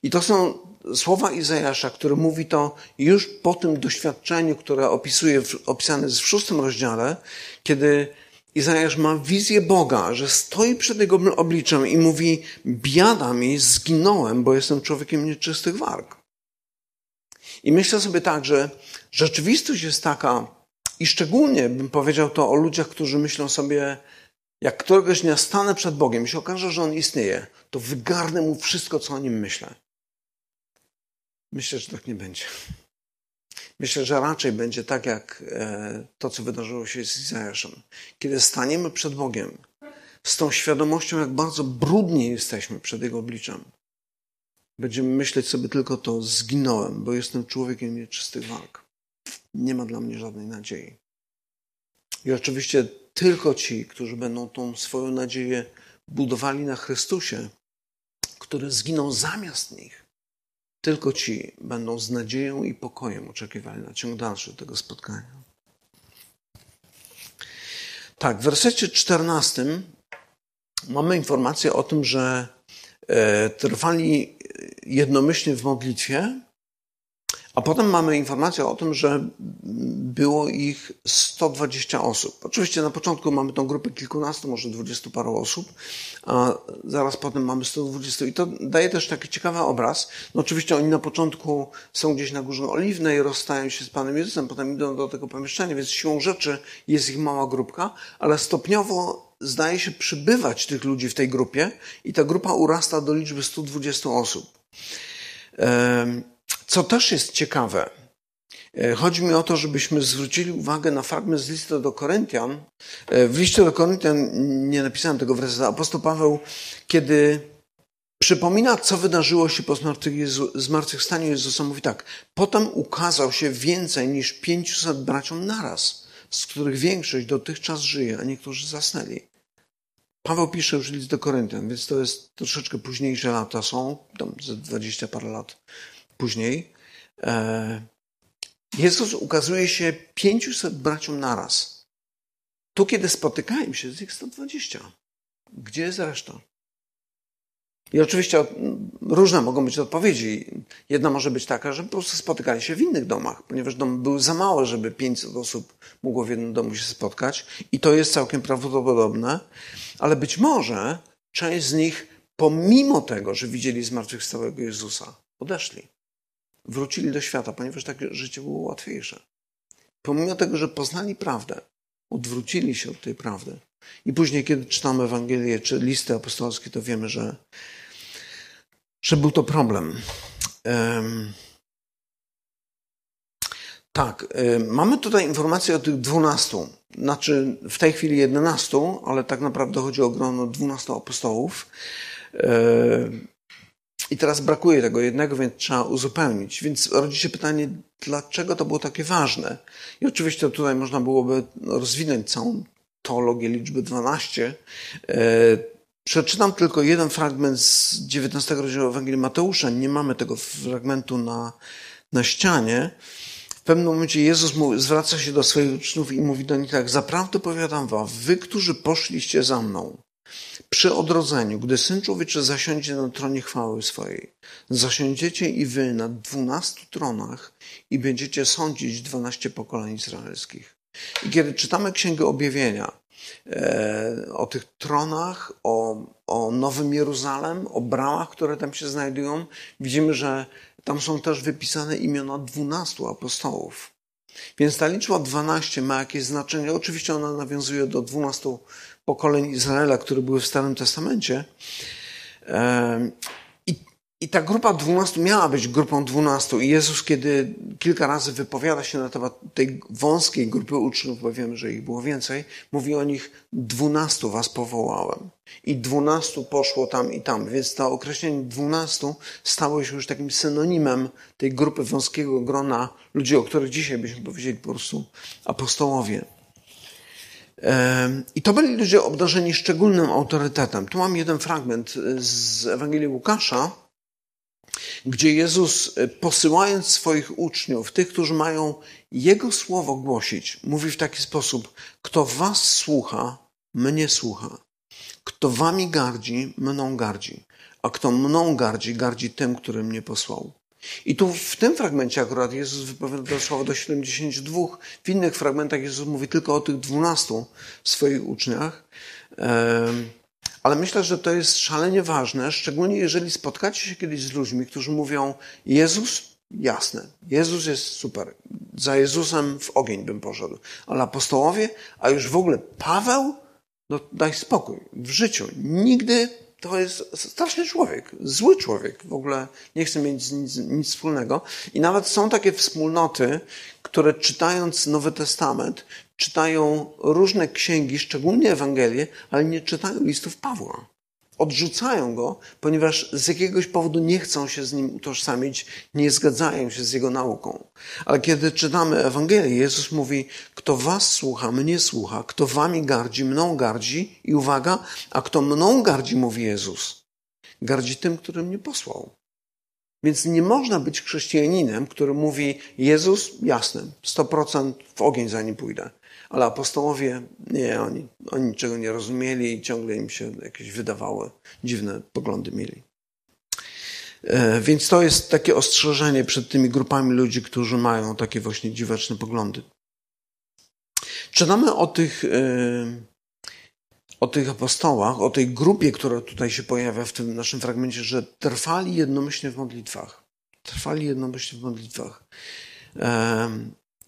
I to są słowa Izajasza, który mówi to już po tym doświadczeniu, które opisuje, opisane jest w szóstym rozdziale, kiedy Izajasz ma wizję Boga, że stoi przed jego obliczem i mówi: Biada mi, zginąłem, bo jestem człowiekiem nieczystych warg. I myślę sobie tak, że rzeczywistość jest taka, i szczególnie bym powiedział to o ludziach, którzy myślą sobie, jak któregoś dnia stanę przed Bogiem i się okaże, że On istnieje, to wygarnę Mu wszystko, co o Nim myślę. Myślę, że tak nie będzie. Myślę, że raczej będzie tak, jak e, to, co wydarzyło się z Izajaszem. Kiedy staniemy przed Bogiem z tą świadomością, jak bardzo brudni jesteśmy przed Jego obliczem, będziemy myśleć sobie tylko to, zginąłem, bo jestem człowiekiem nieczystych walk. Nie ma dla mnie żadnej nadziei. I oczywiście tylko ci, którzy będą tą swoją nadzieję budowali na Chrystusie, który zginął zamiast nich, tylko ci będą z nadzieją i pokojem oczekiwali na ciąg dalszy tego spotkania. Tak, w wersecie 14 mamy informację o tym, że e, trwali jednomyślnie w modlitwie a potem mamy informację o tym, że było ich 120 osób. Oczywiście na początku mamy tą grupę kilkunastu, może dwudziestu paru osób, a zaraz potem mamy 120. I to daje też taki ciekawy obraz. No oczywiście oni na początku są gdzieś na Górze Oliwnej, rozstają się z Panem Jezusem, potem idą do tego pomieszczenia, więc siłą rzeczy jest ich mała grupka, ale stopniowo zdaje się przybywać tych ludzi w tej grupie i ta grupa urasta do liczby 120 osób. Co też jest ciekawe, e, chodzi mi o to, żebyśmy zwrócili uwagę na fragment z listu do Koryntian. E, w liście do Koryntian nie napisałem tego wersetu. Apostoł Paweł, kiedy przypomina, co wydarzyło się po zmartwychwstaniu Jezusa, mówi tak. Potem ukazał się więcej niż 500 braciom naraz, z których większość dotychczas żyje, a niektórzy zasnęli. Paweł pisze już list do Koryntian, więc to jest troszeczkę późniejsze lata są, tam ze 20 parę lat później, e, Jezus ukazuje się 500 braciom naraz. Tu, kiedy spotykają się, jest ich 120. Gdzie jest reszta? I oczywiście różne mogą być odpowiedzi. Jedna może być taka, że po prostu spotykali się w innych domach, ponieważ dom był za mały, żeby 500 osób mogło w jednym domu się spotkać. I to jest całkiem prawdopodobne. Ale być może część z nich, pomimo tego, że widzieli zmartwychwstałego Jezusa, odeszli wrócili do świata, ponieważ takie życie było łatwiejsze. Pomimo tego, że poznali prawdę, odwrócili się od tej prawdy. I później, kiedy czytamy Ewangelię czy listy apostolskie, to wiemy, że, że był to problem. Um, tak, mamy tutaj informację o tych dwunastu. Znaczy, w tej chwili jedenastu, ale tak naprawdę chodzi o grono dwunastu apostołów. I teraz brakuje tego jednego, więc trzeba uzupełnić. Więc rodzi się pytanie, dlaczego to było takie ważne? I oczywiście tutaj można byłoby rozwinąć całą teologię liczby 12. E, przeczytam tylko jeden fragment z 19 rozdziału Ewangelii Mateusza. Nie mamy tego fragmentu na, na ścianie. W pewnym momencie Jezus zwraca się do swoich uczniów i mówi do nich tak: Zaprawdę powiadam wam, wy, którzy poszliście za mną, przy odrodzeniu, gdy Syn Człowieczy zasiądzie na tronie chwały swojej, zasiądziecie i wy na dwunastu tronach i będziecie sądzić dwanaście pokoleń izraelskich. I kiedy czytamy Księgę Objawienia e, o tych tronach, o, o Nowym Jeruzalem, o bramach, które tam się znajdują, widzimy, że tam są też wypisane imiona dwunastu apostołów. Więc ta liczba 12 ma jakieś znaczenie. Oczywiście ona nawiązuje do 12 pokoleń Izraela, które były w Starym Testamencie. I, ta grupa dwunastu miała być grupą dwunastu. I Jezus, kiedy kilka razy wypowiada się na temat tej wąskiej grupy uczniów, bo wiemy, że ich było więcej, mówi o nich dwunastu was powołałem. I dwunastu poszło tam i tam. Więc to określenie dwunastu stało się już takim synonimem tej grupy wąskiego grona ludzi, o których dzisiaj byśmy powiedzieli po prostu apostołowie. I to byli ludzie obdarzeni szczególnym autorytetem. Tu mam jeden fragment z Ewangelii Łukasza, gdzie Jezus, e, posyłając swoich uczniów, tych, którzy mają Jego słowo głosić, mówi w taki sposób: Kto was słucha, mnie słucha. Kto wami gardzi, mną gardzi. A kto mną gardzi, gardzi tym, który mnie posłał. I tu w tym fragmencie akurat Jezus wypowiada słowo do 72. W innych fragmentach Jezus mówi tylko o tych 12 swoich uczniach. Ale myślę, że to jest szalenie ważne, szczególnie jeżeli spotkacie się kiedyś z ludźmi, którzy mówią: Jezus, jasne, Jezus jest super. Za Jezusem w ogień bym poszedł. Ale apostołowie, a już w ogóle Paweł, no daj spokój. W życiu nigdy to jest straszny człowiek, zły człowiek, w ogóle nie chce mieć nic, nic wspólnego. I nawet są takie wspólnoty, które czytając Nowy Testament, czytają różne księgi, szczególnie Ewangelie, ale nie czytają listów Pawła. Odrzucają go, ponieważ z jakiegoś powodu nie chcą się z nim utożsamić, nie zgadzają się z jego nauką. Ale kiedy czytamy Ewangelię, Jezus mówi: Kto was słucha, mnie słucha, kto wami gardzi, mną gardzi. I uwaga, a kto mną gardzi, mówi Jezus, gardzi tym, który mnie posłał. Więc nie można być chrześcijaninem, który mówi: Jezus, jasne, 100% w ogień za nim pójdę. Ale apostołowie, nie, oni, oni niczego nie rozumieli i ciągle im się jakieś wydawały, dziwne poglądy mieli. E, więc to jest takie ostrzeżenie przed tymi grupami ludzi, którzy mają takie właśnie dziwaczne poglądy. Czytamy o tych, e, o tych apostołach, o tej grupie, która tutaj się pojawia w tym naszym fragmencie, że trwali jednomyślnie w modlitwach. Trwali jednomyślnie w modlitwach.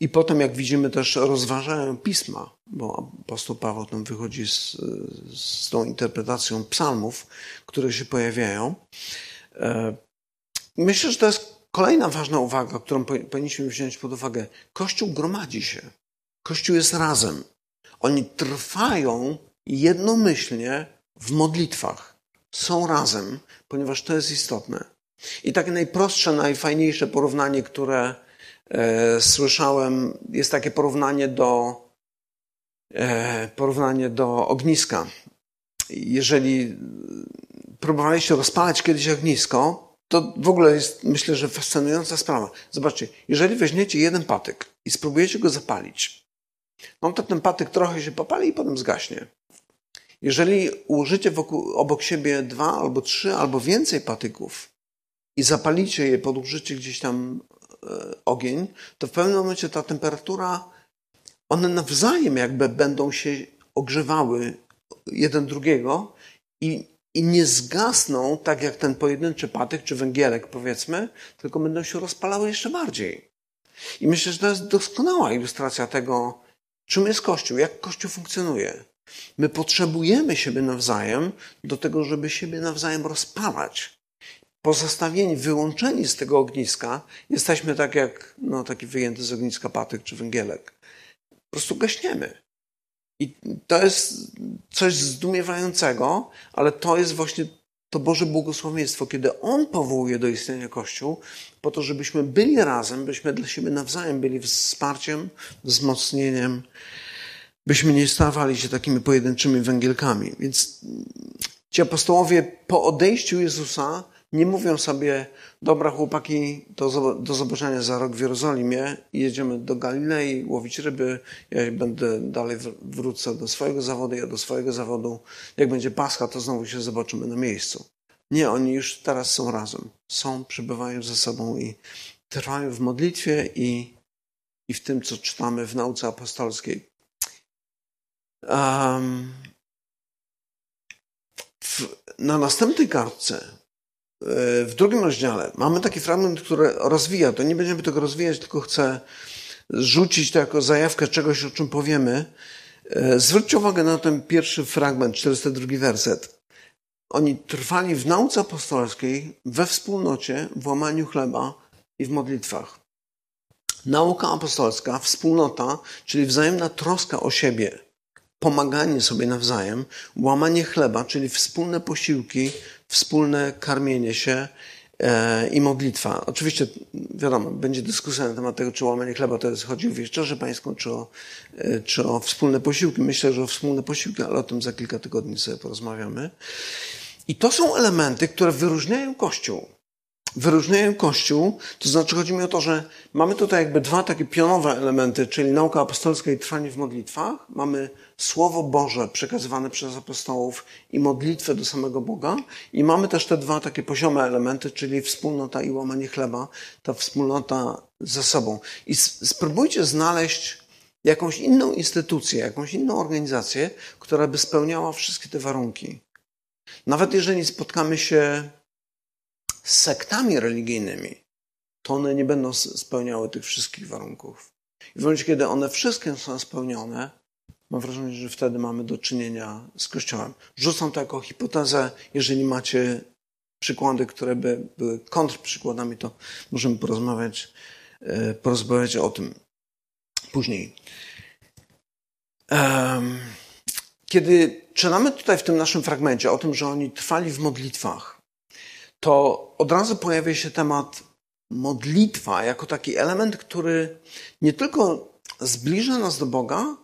I potem, jak widzimy, też rozważają pisma, bo apostoł Paweł tam wychodzi z, z tą interpretacją psalmów, które się pojawiają. E, myślę, że to jest kolejna ważna uwaga, którą powinniśmy wziąć pod uwagę. Kościół gromadzi się. Kościół jest razem. Oni trwają jednomyślnie w modlitwach. Są razem, ponieważ to jest istotne. I takie najprostsze, najfajniejsze porównanie, które słyszałem, jest takie porównanie do, e, porównanie do ogniska. Jeżeli próbowaliście rozpalać kiedyś ognisko, to w ogóle jest, myślę, że fascynująca sprawa. Zobaczcie, jeżeli weźmiecie jeden patyk i spróbujecie go zapalić, no to ten patyk trochę się popali i potem zgaśnie. Jeżeli ułożycie wokół, obok siebie dwa albo trzy albo więcej patyków i zapalicie je, podłożycie gdzieś tam E, ogień, to w pewnym momencie ta temperatura, one nawzajem jakby będą się ogrzewały jeden drugiego i, i nie zgasną tak jak ten pojedynczy patyk czy węgielek powiedzmy, tylko będą się rozpalały jeszcze bardziej. I myślę, że to jest doskonała ilustracja tego, czym jest Kościół, jak Kościół funkcjonuje. My potrzebujemy siebie nawzajem do tego, żeby siebie nawzajem rozpalać pozostawieni, wyłączeni z tego ogniska, jesteśmy tak jak no, taki wyjęty z ogniska patyk czy węgielek. Po prostu gaśniemy. I to jest coś zdumiewającego, ale to jest właśnie to Boże błogosławieństwo, kiedy On powołuje do istnienia Kościół, po to, żebyśmy byli razem, byśmy dla siebie nawzajem byli wsparciem, wzmocnieniem, byśmy nie stawali się takimi pojedynczymi węgielkami. Więc ci apostołowie po odejściu Jezusa nie mówią sobie, dobra chłopaki, do, do zobaczenia za rok w Jerozolimie jedziemy do Galilei łowić ryby, ja będę dalej wrócę do swojego zawodu, ja do swojego zawodu. Jak będzie Pascha, to znowu się zobaczymy na miejscu. Nie, oni już teraz są razem. Są, przebywają ze sobą i trwają w modlitwie i, i w tym, co czytamy w nauce apostolskiej. Um, w, na następnej kartce w drugim rozdziale mamy taki fragment, który rozwija to. Nie będziemy tego rozwijać, tylko chcę rzucić to jako zajawkę czegoś, o czym powiemy. E, zwróćcie uwagę na ten pierwszy fragment, 42 werset. Oni trwali w nauce apostolskiej, we wspólnocie, w łamaniu chleba i w modlitwach. Nauka apostolska, wspólnota, czyli wzajemna troska o siebie, pomaganie sobie nawzajem, łamanie chleba, czyli wspólne posiłki, wspólne karmienie się e, i modlitwa. Oczywiście, wiadomo, będzie dyskusja na temat tego, czy łamanie chleba to jest, chodzi o wieczerzę pańską, czy o, e, czy o wspólne posiłki. Myślę, że o wspólne posiłki, ale o tym za kilka tygodni sobie porozmawiamy. I to są elementy, które wyróżniają Kościół. wyróżniają Kościół, to znaczy chodzi mi o to, że mamy tutaj jakby dwa takie pionowe elementy, czyli nauka apostolska i trwanie w modlitwach. Mamy Słowo Boże przekazywane przez apostołów i modlitwę do samego Boga. I mamy też te dwa takie poziome elementy, czyli wspólnota i łamanie chleba, ta wspólnota ze sobą. I spróbujcie znaleźć jakąś inną instytucję, jakąś inną organizację, która by spełniała wszystkie te warunki. Nawet jeżeli spotkamy się z sektami religijnymi, to one nie będą spełniały tych wszystkich warunków. I w momencie, kiedy one wszystkie są spełnione, mam wrażenie, że wtedy mamy do czynienia z Kościołem. Rzucam to jako hipotezę. Jeżeli macie przykłady, które by były kontrprzykładami, to możemy porozmawiać, e, porozmawiać o tym później. Kiedy czytamy tutaj w tym naszym fragmencie o tym, że oni trwali w modlitwach, to od razu pojawia się temat modlitwa jako taki element, który nie tylko zbliża nas do Boga,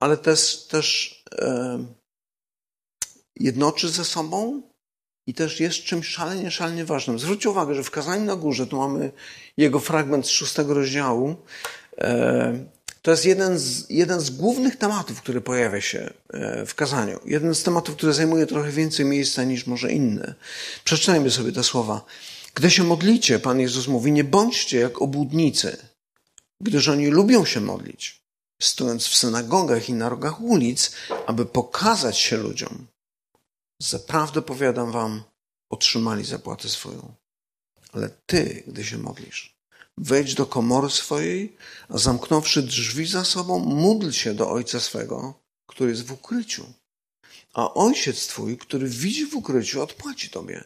ale też, też e, jednoczy ze sobą i też jest czymś szalenie, szalenie ważnym. Zwróćcie uwagę, że w Kazaniu na Górze, tu mamy jego fragment z szóstego rozdziału, e, to jest jeden z, jeden z głównych tematów, który pojawia się e, w kazaniu. Jeden z tematów, który zajmuje trochę więcej miejsca niż może inne. Przeczytajmy sobie te słowa. Gdy się modlicie, Pan Jezus mówi, nie bądźcie jak obłudnicy, gdyż oni lubią się modlić, stojąc w synagogach i na rogach ulic, aby pokazać się ludziom. Zaprawdę powiadam wam, otrzymali zapłatę swoją. Ale ty, gdy się modlisz, wejdź do komory swojej, a zamknąwszy drzwi za sobą, módl się do Ojca swego, który jest w ukryciu. A Ojciec Twój, który widzi w ukryciu, odpłaci Tobie.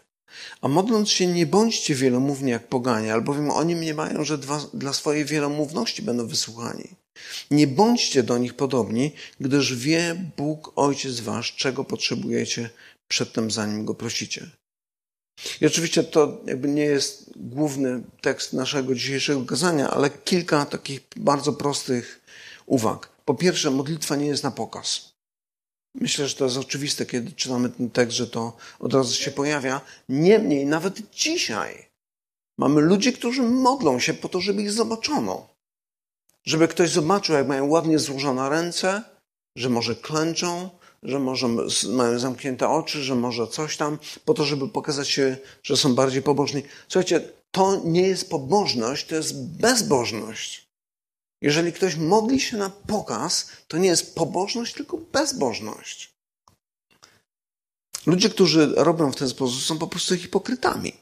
A modląc się, nie bądźcie wielomówni jak poganie, albowiem oni mniemają, że dla swojej wielomówności będą wysłuchani. Nie bądźcie do nich podobni, gdyż wie Bóg, Ojciec Wasz, czego potrzebujecie przedtem, zanim Go prosicie. I oczywiście to jakby nie jest główny tekst naszego dzisiejszego kazania, ale kilka takich bardzo prostych uwag. Po pierwsze, modlitwa nie jest na pokaz. Myślę, że to jest oczywiste, kiedy czytamy ten tekst, że to od razu się pojawia. Niemniej, nawet dzisiaj mamy ludzi, którzy modlą się po to, żeby ich zobaczono. Żeby ktoś zobaczył, jak mają ładnie złożone ręce, że może klęczą, że może mają zamknięte oczy, że może coś tam, po to, żeby pokazać się, że są bardziej pobożni. Słuchajcie, to nie jest pobożność, to jest bezbożność. Jeżeli ktoś modli się na pokaz, to nie jest pobożność, tylko bezbożność. Ludzie, którzy robią w ten sposób, są po prostu hipokrytami.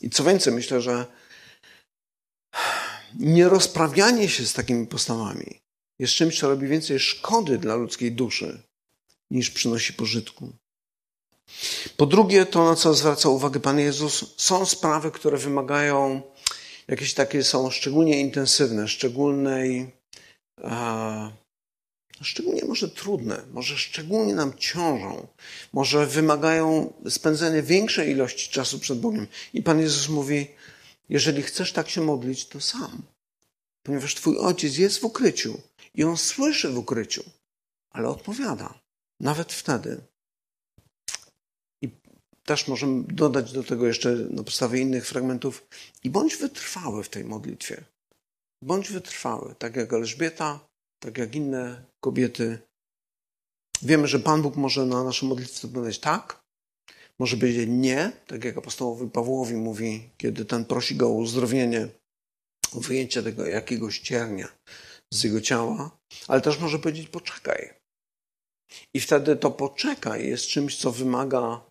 I co więcej, myślę, że nierozprawianie się z takimi postawami jest czymś, co robi więcej szkody dla ludzkiej duszy niż przynosi pożytku. Po drugie, to na co zwraca uwagę Pan Jezus, są sprawy, które wymagają, jakieś takie są szczególnie intensywne, szczególnej, a, szczególnie może trudne, może szczególnie nam ciążą, może wymagają spędzenia większej ilości czasu przed Bogiem. I Pan Jezus mówi, jeżeli chcesz tak się modlić, to sam. Ponieważ Twój ojciec jest w ukryciu i on słyszy w ukryciu, ale odpowiada. Nawet wtedy. Też możemy dodać do tego jeszcze na podstawie innych fragmentów i bądź wytrwały w tej modlitwie. Bądź wytrwały, tak jak Elżbieta, tak jak inne kobiety. Wiemy, że Pan Bóg może na naszą modlitwę odpowiedzieć tak, może powiedzieć nie, tak jak apostołowi Pawłowi mówi, kiedy ten prosi go o uzdrowienie, o wyjęcie tego jakiegoś ciernia z jego ciała, ale też może powiedzieć poczekaj, i wtedy to poczekaj jest czymś, co wymaga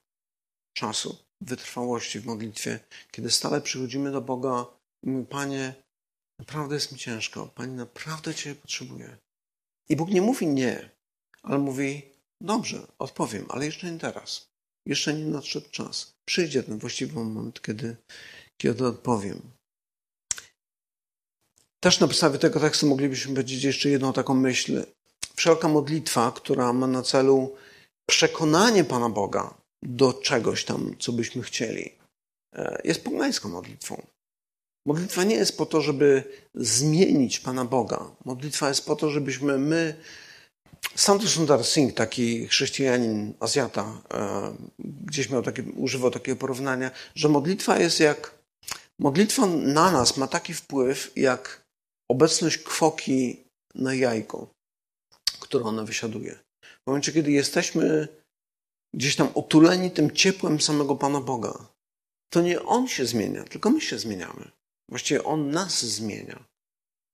czasu, wytrwałości w modlitwie, kiedy stale przychodzimy do Boga i mówimy, Panie, naprawdę jest mi ciężko, Panie, naprawdę Cię potrzebuję. I Bóg nie mówi nie, ale mówi, dobrze, odpowiem, ale jeszcze nie teraz. Jeszcze nie nadszedł czas. Przyjdzie ten właściwy moment, kiedy, kiedy odpowiem. Też na podstawie tego tekstu moglibyśmy powiedzieć jeszcze jedną taką myśl wszelka modlitwa, która ma na celu przekonanie Pana Boga do czegoś tam, co byśmy chcieli, e, jest pogańską modlitwą. Modlitwa nie jest po to, żeby zmienić Pana Boga. Modlitwa jest po to, żebyśmy my Santo Sundar Singh, taki chrześcijanin, Azjata, e, gdzieś miał takie, używał takiego porównania, że modlitwa jest jak, modlitwa na nas ma taki wpływ, jak obecność kwoki na jajko, które ona wysiaduje. W momencie, kiedy jesteśmy gdzieś tam otuleni tym ciepłem samego Pana Boga, to nie On się zmienia, tylko my się zmieniamy. Właściwie On nas zmienia.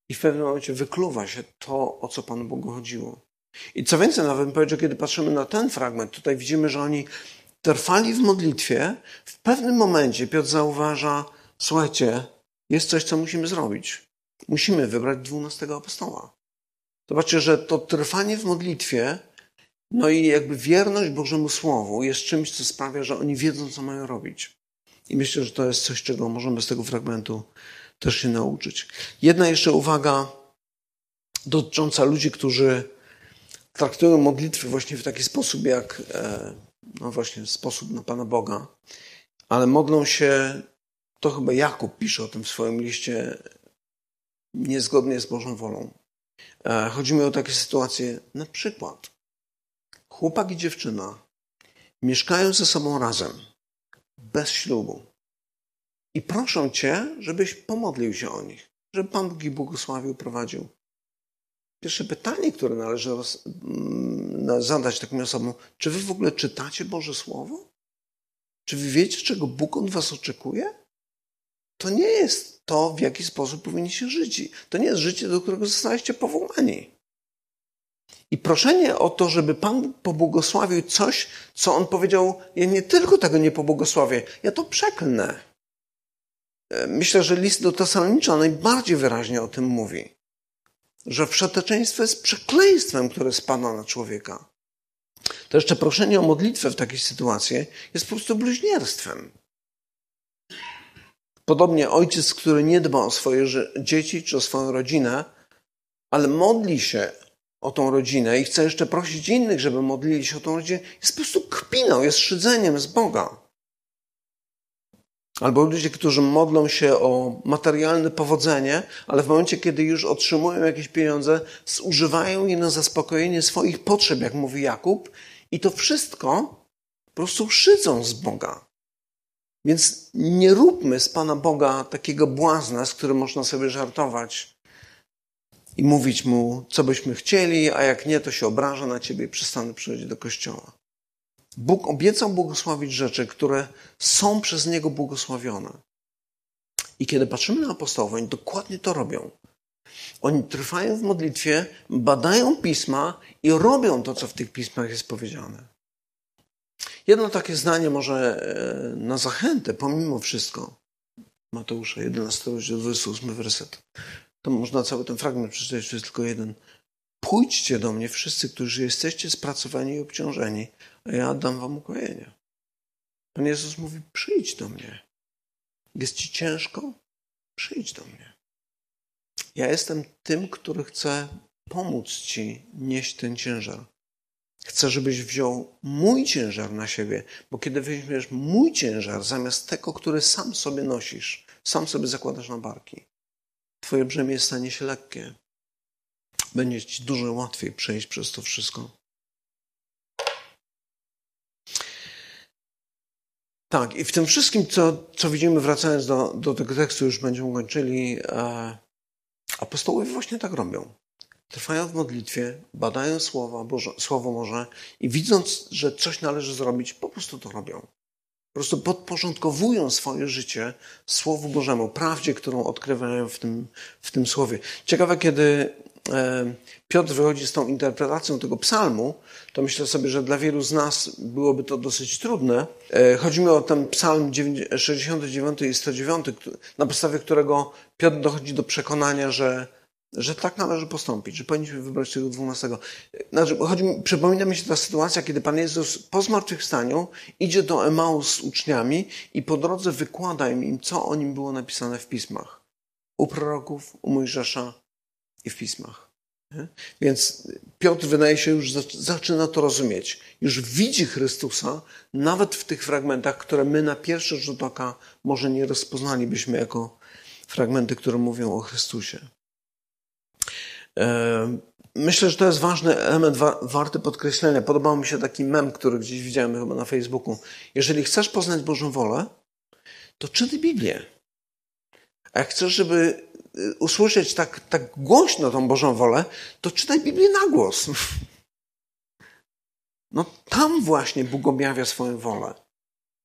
I w pewnym momencie wykluwa się to, o co Panu Bogu chodziło. I co więcej, nawet bym powiedział, kiedy patrzymy na ten fragment, tutaj widzimy, że oni trwali w modlitwie. W pewnym momencie Piotr zauważa, słuchajcie, jest coś, co musimy zrobić. Musimy wybrać dwunastego apostoła. Zobaczcie, że to trwanie w modlitwie, no i jakby wierność Bożemu Słowu jest czymś, co sprawia, że oni wiedzą, co mają robić. I myślę, że to jest coś, czego możemy z tego fragmentu też się nauczyć. Jedna jeszcze uwaga dotycząca ludzi, którzy traktują modlitwy właśnie w taki sposób, jak e, no właśnie sposób na Pana Boga, ale modlą się, to chyba Jakub pisze o tym w swoim liście, niezgodnie z Bożą wolą. E, chodzi mi o takie sytuacje, na przykład chłopak i dziewczyna mieszkają ze sobą razem, bez ślubu i proszą Cię, żebyś pomodlił się o nich, żeby Pan Bóg ich błogosławił, prowadził. Pierwsze pytanie, które należy mm, zadać takim osobom, czy wy w ogóle czytacie Boże Słowo? Czy wy wiecie, czego Bóg od was oczekuje? To nie jest to, w jaki sposób powinniście żyć. To nie jest życie, do którego zostaliście powołani. I proszenie o to, żeby Pan pobłogosławił coś, co On powiedział, ja nie tylko tego nie pobłogosławię, ja to przeklnę. E, myślę, że list do Tesalonicza najbardziej wyraźnie o tym mówi że wszeteczeństwo jest przekleństwem, które spada na człowieka. To jeszcze proszenie o modlitwę w takiej sytuacji jest po prostu bluźnierstwem. Podobnie ojciec, który nie dba o swoje dzieci czy o swoją rodzinę, ale modli się o tą rodzinę i chce jeszcze prosić innych, żeby modlili się o tą rodzinę, jest po prostu kpiną, jest szydzeniem z Boga. Albo ludzie, którzy modlą się o materialne powodzenie, ale w momencie, kiedy już otrzymują jakieś pieniądze, zużywają je na zaspokojenie swoich potrzeb, jak mówi Jakub, i to wszystko po prostu szydzą z Boga. Więc nie róbmy z Pana Boga takiego błazna, z którym można sobie żartować i mówić mu, co byśmy chcieli, a jak nie, to się obraża na ciebie i przestanę przychodzić do kościoła. Bóg obiecał błogosławić rzeczy, które są przez Niego błogosławione. I kiedy patrzymy na apostołów, oni dokładnie to robią. Oni trwają w modlitwie, badają pisma i robią to, co w tych pismach jest powiedziane. Jedno takie zdanie może e, na zachętę, pomimo wszystko. Mateusza 11, rozdział 28 werset. To można cały ten fragment przeczytać, to jest tylko jeden. Pójdźcie do mnie wszyscy, którzy jesteście spracowani i obciążeni, a ja dam wam ukojenie. Pan Jezus mówi, przyjdź do mnie. Jest ci ciężko? Przyjdź do mnie. Ja jestem tym, który chce pomóc ci nieść ten ciężar. Chcę, żebyś wziął mój ciężar na siebie, bo kiedy weźmiesz mój ciężar zamiast tego, który sam sobie nosisz, sam sobie zakładasz na barki, twoje brzemię stanie się lekkie. Będzie ci dużo łatwiej przejść przez to wszystko. Tak, i w tym wszystkim, co, co widzimy, wracając do, do tego tekstu, już będziemy kończyli, e, apostołowie właśnie tak robią. Trwają w modlitwie, badają słowa, Boże, Słowo Boże i widząc, że coś należy zrobić, po prostu to robią. Po prostu podporządkowują swoje życie Słowu Bożemu, prawdzie, którą odkrywają w tym, w tym Słowie. Ciekawe, kiedy E, Piotr wychodzi z tą interpretacją tego psalmu, to myślę sobie, że dla wielu z nas byłoby to dosyć trudne. E, chodzi mi o ten psalm 69 i 109, na podstawie którego Piotr dochodzi do przekonania, że, że tak należy postąpić, że powinniśmy wybrać tego dwunastego. Znaczy, chodzi mi, przypomina mi się ta sytuacja, kiedy Pan Jezus po zmartwychwstaniu idzie do Emaus z uczniami i po drodze wykłada im, co o nim było napisane w pismach. U proroków, u Mojżesza, i w pismach. Nie? Więc Piotr wydaje się już zaczyna to rozumieć. Już widzi Chrystusa nawet w tych fragmentach, które my na pierwszy rzut oka może nie rozpoznalibyśmy jako fragmenty, które mówią o Chrystusie. Myślę, że to jest ważny element wa warty podkreślenia. Podobał mi się taki mem, który gdzieś widziałem chyba na Facebooku. Jeżeli chcesz poznać Bożą wolę, to czytaj Biblię. A jak chcesz, żeby y, usłyszeć tak, tak głośno tą Bożą wolę, to czytaj Biblię na głos. No tam właśnie Bóg objawia swoją wolę.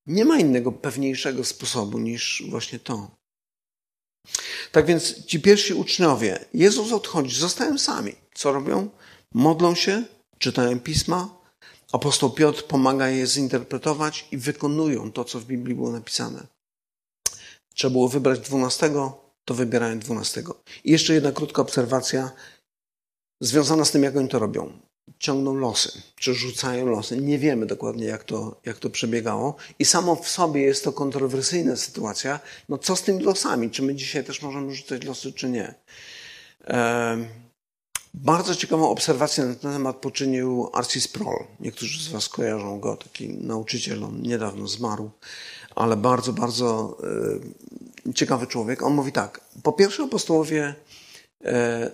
Nie ma innego pewniejszego sposobu niż właśnie to. Tak więc ci pierwsi uczniowie, Jezus odchodzi, zostają sami. Co robią? Modlą się, czytają pisma. Apostoł Piotr pomaga je zinterpretować i wykonują to, co w Biblii było napisane. Trzeba było wybrać dwunastego, to wybierają dwunastego. I jeszcze jedna krótka obserwacja związana z tym, jak oni to robią ciągną losy, czy rzucają losy. Nie wiemy dokładnie, jak to, jak to przebiegało. I samo w sobie jest to kontrowersyjna sytuacja. No co z tymi losami? Czy my dzisiaj też możemy rzucać losy, czy nie? bardzo ciekawą obserwację na ten temat poczynił Arcis Sproul. Niektórzy z Was kojarzą go, taki nauczyciel, on niedawno zmarł, ale bardzo, bardzo ciekawy człowiek. On mówi tak, po pierwsze apostołowie E,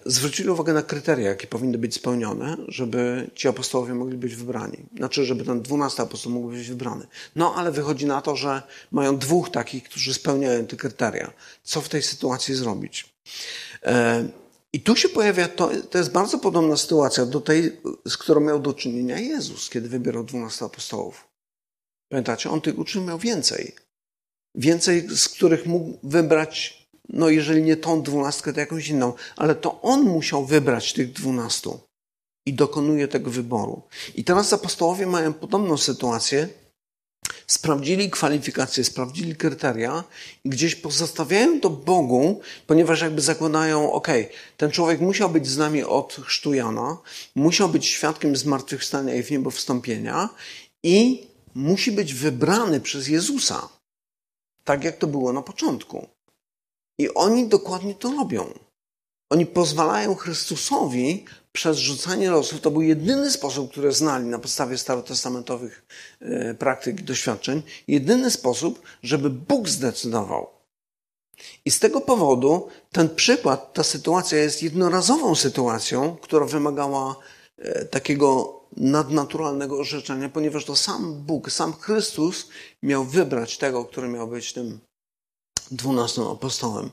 zwrócili uwagę na kryteria, jakie powinny być spełnione, żeby ci apostołowie mogli być wybrani. Znaczy, żeby ten dwunasty apostoł mógł być wybrany. No, ale wychodzi na to, że mają dwóch takich, którzy spełniają te kryteria. Co w tej sytuacji zrobić? E, I tu się pojawia, to, to jest bardzo podobna sytuacja do tej, z którą miał do czynienia Jezus, kiedy wybierał dwunastu apostołów. Pamiętacie, on tych uczniów miał więcej. Więcej, z których mógł wybrać no jeżeli nie tą dwunastkę, to jakąś inną, ale to on musiał wybrać tych dwunastu i dokonuje tego wyboru. I teraz apostołowie mają podobną sytuację. Sprawdzili kwalifikacje, sprawdzili kryteria i gdzieś pozostawiają to Bogu, ponieważ jakby zakładają, ok, ten człowiek musiał być z nami od chrztu Jana, musiał być świadkiem zmartwychwstania i w niebo wstąpienia i musi być wybrany przez Jezusa. Tak jak to było na początku. I oni dokładnie to robią. Oni pozwalają Chrystusowi przez rzucanie losów. To był jedyny sposób, który znali na podstawie starotestamentowych e, praktyk i doświadczeń. Jedyny sposób, żeby Bóg zdecydował. I z tego powodu ten przykład, ta sytuacja jest jednorazową sytuacją, która wymagała e, takiego nadnaturalnego orzeczenia, ponieważ to sam Bóg, sam Chrystus miał wybrać tego, który miał być tym dwunastym apostołem.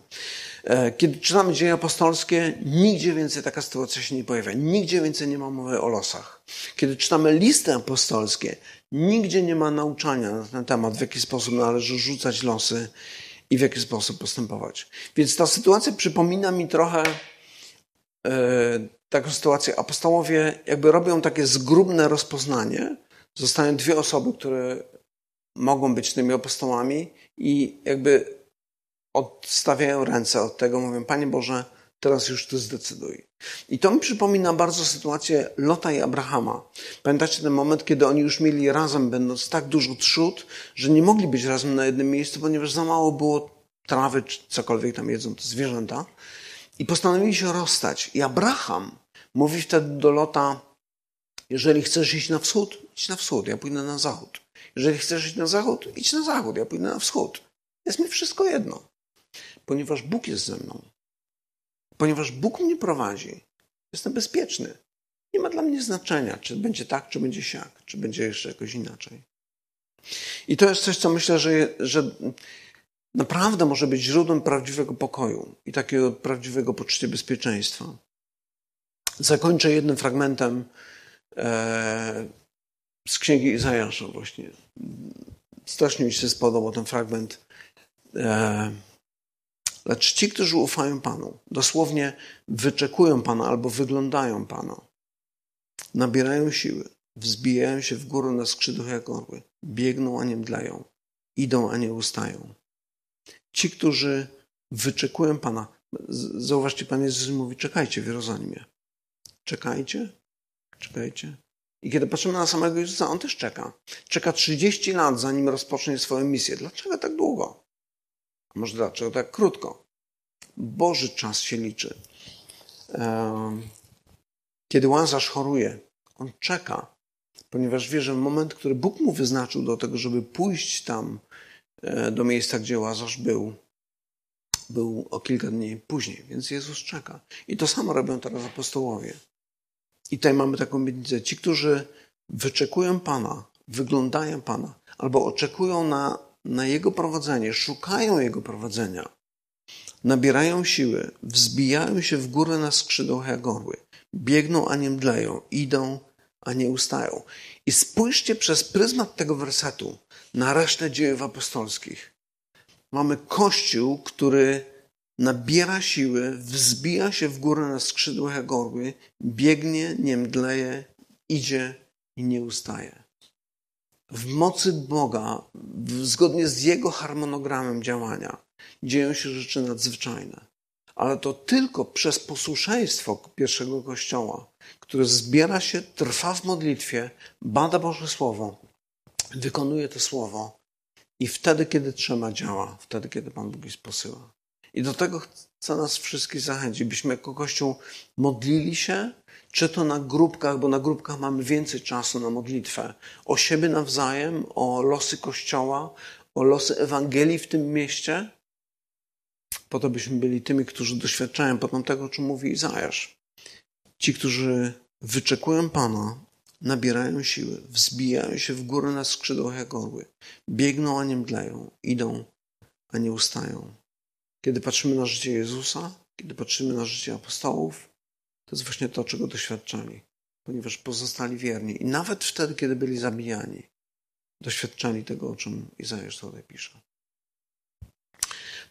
E, kiedy czytamy dzieje apostolskie, nigdzie więcej taka sytuacja się nie pojawia. Nigdzie więcej nie ma mowy o losach. Kiedy czytamy listy apostolskie, nigdzie nie ma nauczania na ten temat, w jaki sposób należy rzucać losy i w jaki sposób postępować. Więc ta sytuacja przypomina mi trochę e, taką sytuację. Apostołowie jakby robią takie zgrubne rozpoznanie. Zostają dwie osoby, które mogą być tymi apostołami i jakby odstawiają ręce od tego, mówią, Panie Boże, teraz już Ty zdecyduj. I to mi przypomina bardzo sytuację Lota i Abrahama. Pamiętacie ten moment, kiedy oni już mieli razem, będąc tak dużo trzód, że nie mogli być razem na jednym miejscu, ponieważ za mało było trawy, czy cokolwiek tam jedzą te zwierzęta. I postanowili się rozstać. I Abraham mówi wtedy do Lota, jeżeli chcesz iść na wschód, idź na wschód, ja pójdę na zachód. Jeżeli chcesz iść na zachód, idź na zachód, ja pójdę na wschód. Jest mi wszystko jedno ponieważ Bóg jest ze mną. Ponieważ Bóg mnie prowadzi, jestem bezpieczny. Nie ma dla mnie znaczenia, czy będzie tak, czy będzie siak, czy będzie jeszcze jakoś inaczej. I to jest coś, co myślę, że, że naprawdę może być źródłem prawdziwego pokoju i takiego prawdziwego poczucia bezpieczeństwa. Zakończę jednym fragmentem e, z księgi Izajasza właśnie. Strasznie mi się spodobał ten fragment. E, Lecz ci, którzy ufają Panu, dosłownie wyczekują Pana albo wyglądają Pana, nabierają siły, wzbijają się w górę na skrzydłach jak orły, biegną, a nie mdleją, idą, a nie ustają. Ci, którzy wyczekują Pana, zauważcie, Pan Jezus mówi, czekajcie w Jerozolimie. Czekajcie, czekajcie. I kiedy patrzymy na samego Jezusa, On też czeka. Czeka 30 lat, zanim rozpocznie swoją misję. Dlaczego tak długo? Może dlaczego tak krótko? Boży czas się liczy. Kiedy Łazarz choruje, on czeka, ponieważ wie, że moment, który Bóg mu wyznaczył do tego, żeby pójść tam e, do miejsca, gdzie Łazarz był, był o kilka dni później, więc Jezus czeka. I to samo robią teraz apostołowie. I tutaj mamy taką obietnicę. Ci, którzy wyczekują Pana, wyglądają Pana, albo oczekują na, na Jego prowadzenie, szukają Jego prowadzenia, nabierają siły, wzbijają się w górę na skrzydłach jak orły, biegną, a nie mdleją, idą, a nie ustają. I spójrzcie przez pryzmat tego wersetu na resztę dziejów apostolskich. Mamy Kościół, który nabiera siły, wzbija się w górę na skrzydłach jak orły, biegnie, nie mdleje, idzie i nie ustaje. W mocy Boga, zgodnie z Jego harmonogramem działania, dzieją się rzeczy nadzwyczajne. Ale to tylko przez posłuszeństwo pierwszego Kościoła, który zbiera się, trwa w modlitwie, bada Boże Słowo, wykonuje to Słowo i wtedy, kiedy trzeba, działa, wtedy, kiedy Pan Bóg jest posyła. I do tego chcę nas wszystkich zachęcić, byśmy jako Kościół modlili się, czy to na grupkach, bo na grupkach mamy więcej czasu na modlitwę, o siebie nawzajem, o losy Kościoła, o losy Ewangelii w tym mieście, po to byśmy byli tymi, którzy doświadczają potem tego, o czym mówi Izajasz. Ci, którzy wyczekują Pana, nabierają siły, wzbijają się w górę na skrzydłach jak orły, biegną, a nie mdleją, idą, a nie ustają. Kiedy patrzymy na życie Jezusa, kiedy patrzymy na życie apostołów, to jest właśnie to, czego doświadczali, ponieważ pozostali wierni. I nawet wtedy, kiedy byli zabijani, doświadczali tego, o czym Izajasz tutaj pisze.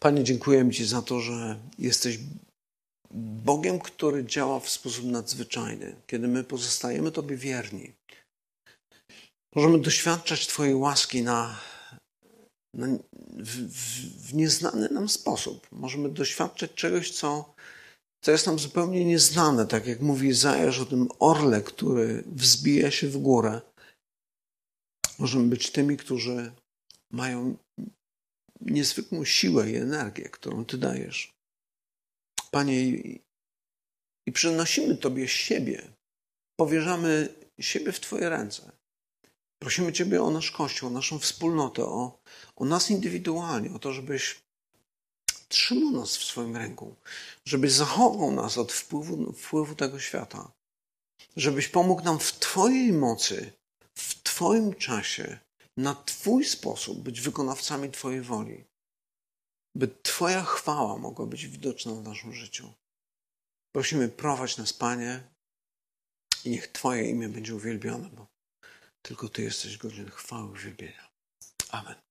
Panie, dziękuję Ci za to, że jesteś Bogiem, który działa w sposób nadzwyczajny. Kiedy my pozostajemy Tobie wierni, możemy doświadczać Twojej łaski na, na w, w, nieznany nam sposób. Możemy doświadczać czegoś, co, co jest nam zupełnie nieznane. Tak jak mówi Izajasz o tym orle, który wzbija się w górę. Możemy być tymi, którzy mają niezwykłą siłę i energię, którą Ty dajesz. Panie, i przynosimy Tobie siebie, powierzamy siebie w Twoje ręce. Prosimy Ciebie o nasz Kościół, o naszą wspólnotę, o, o nas indywidualnie, o to, żebyś trzymał nas w swoim ręku, żebyś zachował nas od wpływu, wpływu tego świata, żebyś pomógł nam w Twojej mocy, w Twoim czasie na Twój sposób być wykonawcami Twojej woli, by Twoja chwała mogła być widoczna w naszym życiu. Prosimy, prowadź nas, Panie, i niech Twoje imię będzie uwielbione, bo tylko Ty jesteś godzien chwały i uwielbienia. Amen.